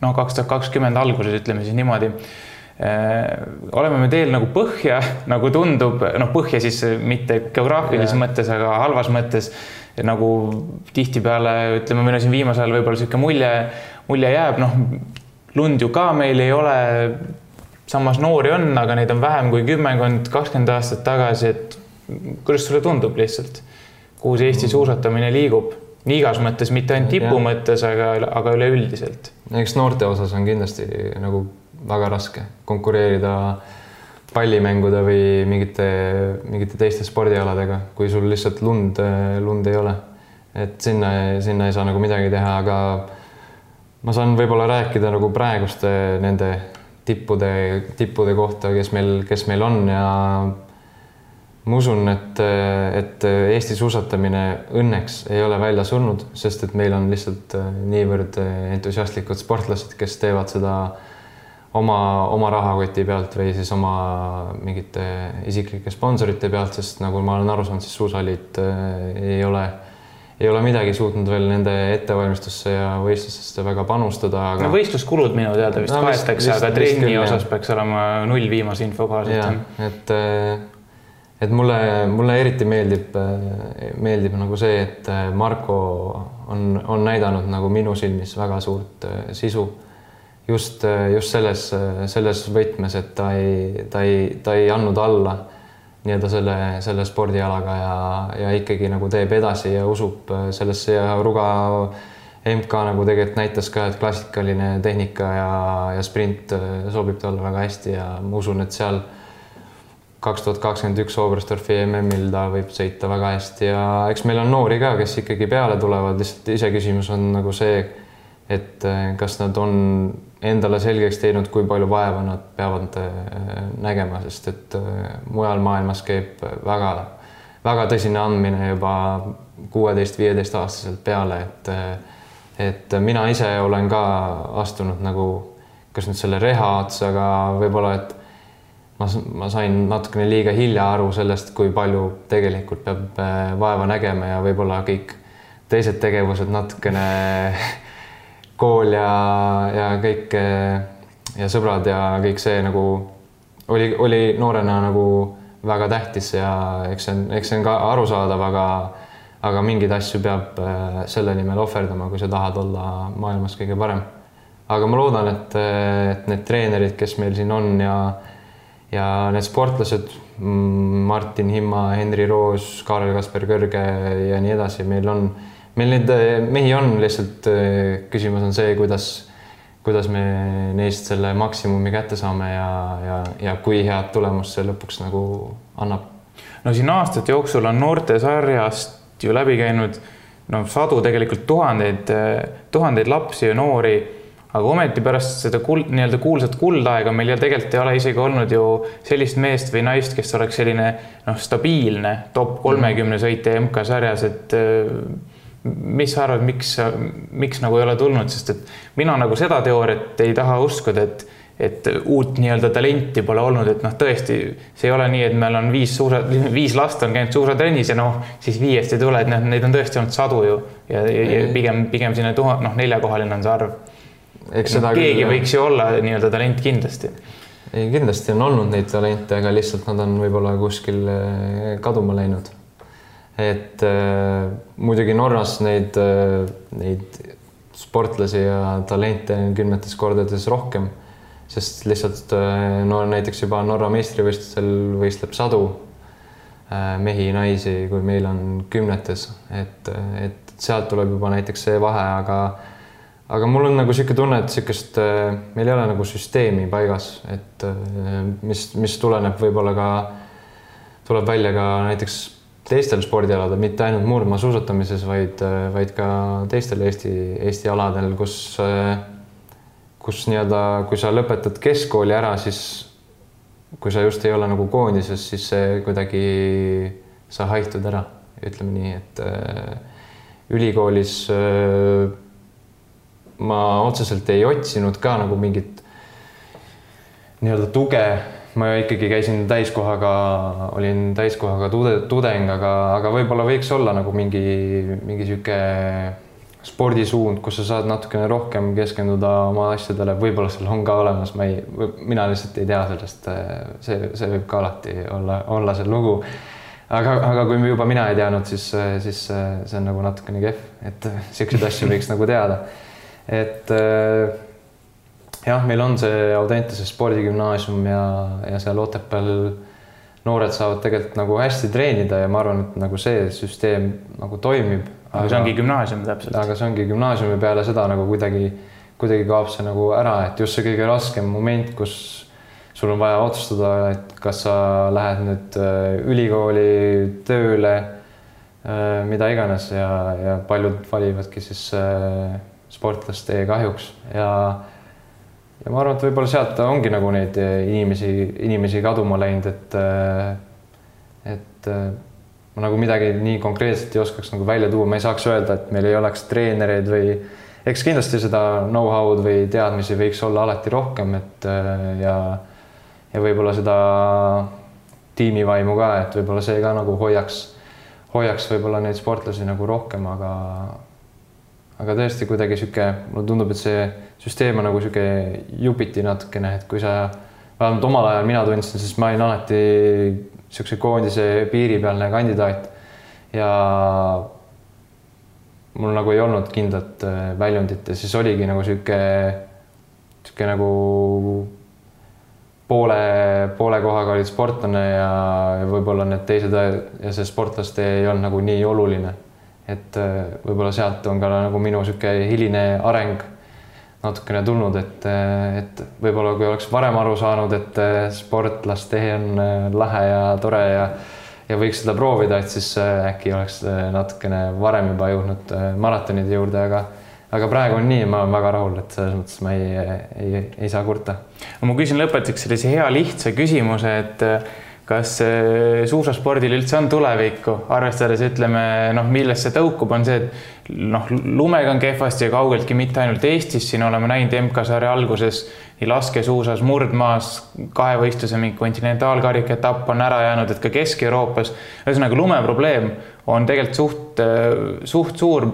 noh, kaks tuhat kakskümmend alguses, ütleme siis niimoodi äh, oleme me teel nagu põhja, nagu tundub, noh, põhja siis mitte geograafilises mõttes, aga halvas mõttes nagu tihtipeale ütleme, meil on siin viimasel ajal võib-olla niisugune mulje, mulje jääb, noh, lund ju ka meil ei ole. samas noori on, aga neid on vähem kui kümmekond, kakskümmend aastat tagasi, et kuidas sulle tundub lihtsalt, kuhu see Eesti suusatamine liigub? nii igas mõttes, mitte ainult tipu mõttes, aga, aga üleüldiselt. eks noorte osas on kindlasti nagu väga raske konkureerida pallimängude või mingite, mingite teiste spordialadega, kui sul lihtsalt lund, lund ei ole. et sinna, sinna ei saa nagu midagi teha, aga ma saan võib-olla rääkida nagu praeguste nende tippude, tippude kohta, kes meil, kes meil on ja ma usun, et, et Eesti suusatamine õnneks ei ole välja surnud, sest et meil on lihtsalt niivõrd entusiastlikud sportlased, kes teevad seda oma, oma rahakoti pealt või siis oma mingite isiklike sponsorite pealt, sest nagu ma olen aru saanud, siis suusaalid äh, ei ole, ei ole midagi suutnud veel nende ettevalmistusse ja võistlustesse väga panustada aga.... no võistluskulud minu teada vist no, kaetakse, aga trenni osas peaks olema null viimase info kohaselt. et, äh, et mulle, mulle eriti meeldib, äh, meeldib nagu see, et Marko on, on näidanud nagu minu silmis väga suurt sisu just, just selles, selles võtmes, et ta ei, ta ei, ta ei andnud alla nii-öelda selle, selle spordialaga ja, ja ikkagi nagu teeb edasi ja usub sellesse ja Ruga MK nagu tegelikult näitas ka, et klassikaline tehnika ja, ja sprint sobib talle väga hästi ja ma usun, et seal kaks tuhat kakskümmend üks Oberstdorfi MM-il ta võib sõita väga hästi ja eks meil on noori ka, kes ikkagi peale tulevad, lihtsalt iseküsimus on nagu see, et kas nad on endale selgeks teinud, kui palju vaeva nad peavad äh, nägema, sest et äh, mujal maailmas käib väga-väga tõsine andmine juba kuueteist-viieteist-aastaselt peale, et et mina ise olen ka astunud nagu kas nüüd selle reha otsa, aga võib-olla, et ma, ma sain natukene liiga hilja aru sellest, kui palju tegelikult peab vaeva nägema ja võib-olla kõik teised tegevused natukene kool ja, ja kõik ja sõbrad ja kõik see nagu oli, oli noorena nagu väga tähtis ja eks see on, eks see on ka arusaadav, aga aga mingeid asju peab äh, selle nimel ohverdama, kui sa tahad olla maailmas kõige parem. aga ma loodan, et, et need treenerid, kes meil siin on ja ja need sportlased, mm, Martin Himma, Henri Roos, Kaarel-Kasper Kõrge ja nii edasi, meil on meil neid äh, mehi on, lihtsalt äh, küsimus on see, kuidas, kuidas me neist selle maksimumi kätte saame ja, ja, ja kui head tulemust see lõpuks nagu annab. no siin aastate jooksul on noortesarjast ju läbi käinud no sadu, tegelikult tuhandeid, tuhandeid lapsi ja noori aga ometi pärast seda kuld, nii-öelda kuulsat kuldaega meil ju tegelikult ei ole isegi olnud ju sellist meest või naist, kes oleks selline noh, stabiilne top kolmekümne sõitja MK-sarjas, et mis sa arvad, miks, miks nagu ei ole tulnud, sest et mina nagu seda teooriat ei taha uskuda, et, et uut nii-öelda talenti pole olnud, et noh, tõesti, see ei ole nii, et meil on viis suusa, viis last on käinud suusatrennis ja noh, siis viiest ei tule, et noh, neid on tõesti olnud sadu ju. Ja, ja, ja pigem, pigem sinna tuhat, noh, neljakohaline on see arv. Eks seda keegi küll... võiks ju olla nii-öelda talent kindlasti. Ei, kindlasti on olnud neid talente, aga lihtsalt nad on võib-olla kuskil eh, kaduma läinud. Et äh, muidugi Norras neid äh,, neid sportlasi ja talente on kümnetes kordades rohkem, sest lihtsalt äh, no näiteks juba Norra meistrivõistlustel võistleb sadu mehi, naisi, kui meil on kümnetes, et, et sealt tuleb juba näiteks see vahe, aga aga mul on nagu niisugune tunne, et niisugust, äh, meil ei ole nagu süsteemi paigas, et äh, mis, mis tuleneb võib-olla ka, tuleb välja ka näiteks teistel spordialadel, mitte ainult murdmaasuusatamises, vaid, vaid ka teistel Eesti, Eesti aladel, kus, kus nii-öelda, kui sa lõpetad keskkooli ära, siis kui sa just ei ole nagu koondises, siis see kuidagi, sa haihtud ära. Ütleme nii, et äh, ülikoolis äh, ma otseselt ei otsinud ka nagu mingit nii-öelda tuge, ma ikkagi käisin täiskohaga, olin täiskohaga tude, tudeng, aga, aga võib-olla võiks olla nagu mingi, mingi sihuke spordisuund, kus sa saad natukene rohkem keskenduda oma asjadele, võib-olla seal on ka olemas, ma ei, mina lihtsalt ei tea sellest, see, see võib ka alati olla, olla see lugu. aga, aga kui juba mina ei teadnud, siis, siis see on nagu natukene kehv, et siukseid asju võiks nagu teada. Et jah, meil on see Audentese spordigümnaasium ja, ja seal Otepääl noored saavad tegelikult nagu hästi treenida ja ma arvan, et nagu see süsteem nagu toimib. aga see ongi gümnaasium täpselt. aga see ongi gümnaasiumi peale seda nagu kuidagi, kuidagi kaob see nagu ära, et just see kõige raskem moment, kus sul on vaja otsustada, et kas sa lähed nüüd äh, ülikooli tööle, äh, mida iganes ja, ja paljud valivadki siis äh, sportlastee kahjuks. Ja ja ma arvan, et võib-olla sealt ongi nagu neid inimesi, inimesi kaduma läinud, et et ma nagu midagi nii konkreetselt ei oskaks nagu välja tuua, ma ei saaks öelda, et meil ei oleks treenereid või eks kindlasti seda know-how'd või teadmisi võiks olla alati rohkem, et ja ja võib-olla seda tiimivaimu ka, et võib-olla see ka nagu hoiaks, hoiaks võib-olla neid sportlasi nagu rohkem, aga aga tõesti kuidagi sihuke, mulle tundub, et see süsteem on nagu sihuke jupiti natukene, et kui sa, vähemalt omal ajal mina tundsin, siis ma olin alati niisuguse koondise piiripealne kandidaat ja mul nagu ei olnud kindlat äh, väljundit ja siis oligi nagu sihuke, sihuke nagu poole, poole kohaga olid sportlane ja võib-olla need teised ja see sportlaste ei olnud nagu nii oluline. Et äh, võib-olla sealt on ka nagu minu sihuke hiline areng natukene tulnud, et, et võib-olla kui oleks varem aru saanud, et sportlastee on äh, lahe ja tore ja ja võiks seda proovida, et siis äh, äkki oleks äh, natukene varem juba jõudnud maratonide juurde, aga aga praegu on nii, ma olen väga rahul, et selles mõttes ma ei, ei, ei saa kurta. ma küsin lõpetuseks sellise hea lihtsa küsimuse, et kas suusaspordil üldse on tulevikku, arvestades ütleme noh, millest see tõukub, on see, et noh, lumega on kehvasti ja kaugeltki mitte ainult Eestis, siin oleme näinud MK-sarja alguses nii laskesuusas, murdmaas, kahevõistluse mingi kontinentaalkarika etapp on ära jäänud, et ka Kesk-Euroopas. ühesõnaga lumeprobleem on tegelikult suht, suht suur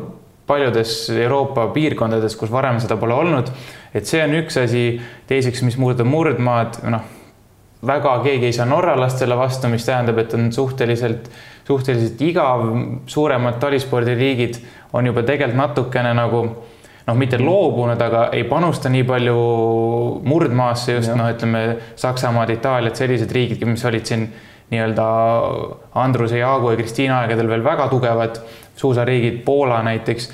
paljudes Euroopa piirkondades, kus varem seda pole olnud. et see on üks asi, teiseks, mis puudutab murdmaad, noh väga keegi ei saa norralastele vastu, mis tähendab, et on suhteliselt, suhteliselt igav, suuremad talispordiliigid on juba tegelikult natukene nagu noh, mitte loobunud, aga ei panusta nii palju murdmaasse just noh, ütleme Saksamaad, Itaaliat, sellised riigid, mis olid siin nii-öelda Andruse, Jaagu ja Kristiina aegadel veel väga tugevad. Suusariigid, Poola näiteks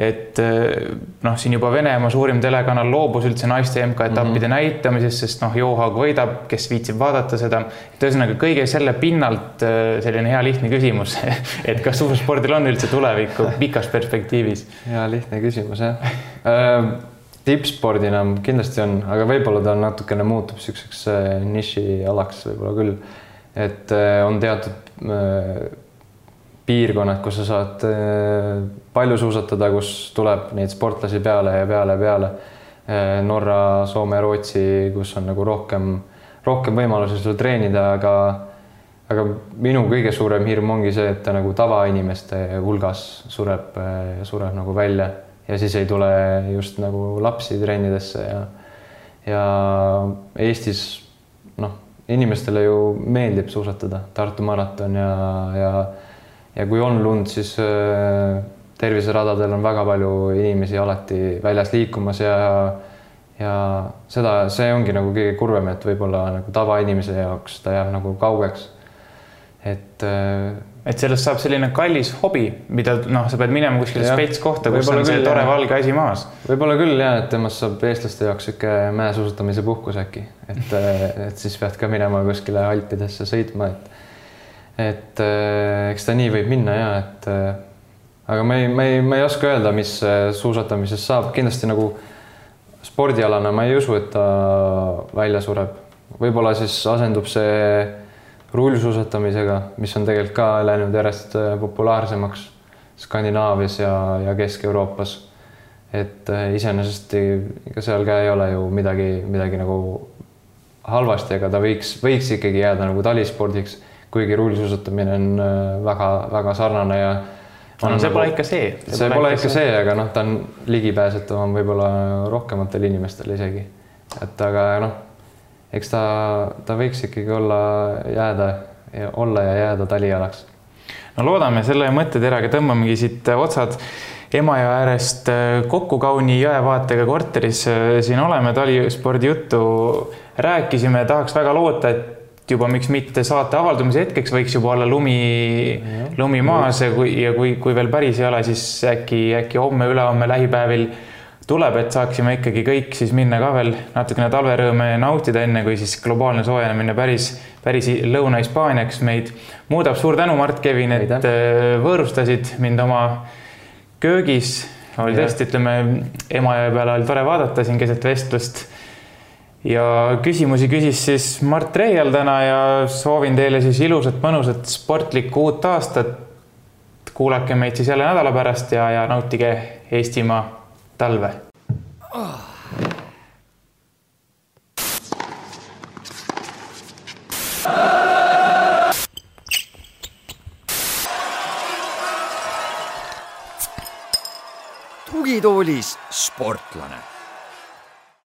et eh, noh, siin juba Venemaa suurim telekanal loobus üldse naiste MK-etappide mm -hmm. näitamisest, sest noh, Johaug võidab, kes viitsib vaadata seda. et ühesõnaga kõige selle pinnalt eh, selline hea lihtne küsimus et kas suusaspordil on üldse tulevikku pikas perspektiivis? hea lihtne küsimus jah äh, tippspordina kindlasti on, aga võib-olla ta natukene muutub niisuguseks äh, nišialaks võib-olla küll. et on teatud piirkonnad, kus sa saad äh, palju suusatada, kus tuleb neid sportlasi peale ja peale ja peale. Äh, Norra, Soome, Rootsi, kus on nagu rohkem, rohkem võimalusi sul treenida, aga aga minu kõige suurem hirm ongi see, et ta nagu tavainimeste hulgas sureb, äh, sureb nagu välja ja siis ei tule just nagu lapsi trennidesse ja ja Eestis noh, inimestele ju meeldib suusatada, Tartu maraton ja, ja ja kui on lund, siis äh, terviseradadel on väga palju inimesi alati väljas liikumas ja ja seda, see ongi nagu kõige kurvem, et võib-olla nagu tavainimese jaoks ta jääb nagu kaugeks. et äh, et sellest saab selline kallis hobi, mida noh, sa pead minema kuskile spets kohta, kus on see küll, tore jah. valge asi maas. võib-olla küll ja et temast saab eestlaste jaoks sihuke mäesuusatamise puhkus äkki, et, äh, et siis pead ka minema kuskile Alpidesse sõitma, et et äh, eks ta nii võib minna ja et äh, aga ma ei, ma ei, ma ei oska öelda, mis äh, suusatamises saab, kindlasti nagu spordialana ma ei usu, et ta välja sureb. võib-olla siis asendub see rullusuusatamisega, mis on tegelikult ka läinud järjest populaarsemaks Skandinaavias ja, ja Kesk-Euroopas. et iseenesest ega seal ka ei ole ju midagi, midagi nagu halvasti, aga ta võiks, võiks ikkagi jääda nagu talispordiks, kuigi rullusuusatamine on väga-väga sarnane ja no see pole nagu, ikka see. see pole, ikka see, aga noh, ta on ligipääsetavam võib-olla rohkematele inimestele isegi. et aga noh, eks ta, ta võiks ikkagi olla, jääda, olla ja jääda talijalaks. no loodame, selle mõtteteraga tõmbamegi siit otsad Emajõe äärest kokku kauni jõevaatega korteris siin oleme, talispordi juttu rääkisime, tahaks väga loota, et juba miks mitte saate avaldumise hetkeks võiks juba olla lumi, lumi maas ja kui, ja kui, kui veel päris ei ole, siis äkki, äkki homme-ülehomme lähipäevil tuleb, et saaksime ikkagi kõik siis minna ka veel natukene talverõõme nautida, enne kui siis globaalne soojenemine päris, päris Lõuna-Hispaaniaks meid muudab. suur tänu, Mart Kevin, et. Äh, võõrustasid mind oma köögis. oli tõesti, ütleme, Emajõe peale oli tore vaadata siin keset vestlust ja küsimusi küsis siis Mart Reial täna ja soovin teile siis ilusat, mõnusat, sportlikku uut aastat. kuulake meid siis jälle nädala pärast ja, ja nautige Eestimaa talve oh.. tugitoolis sportlane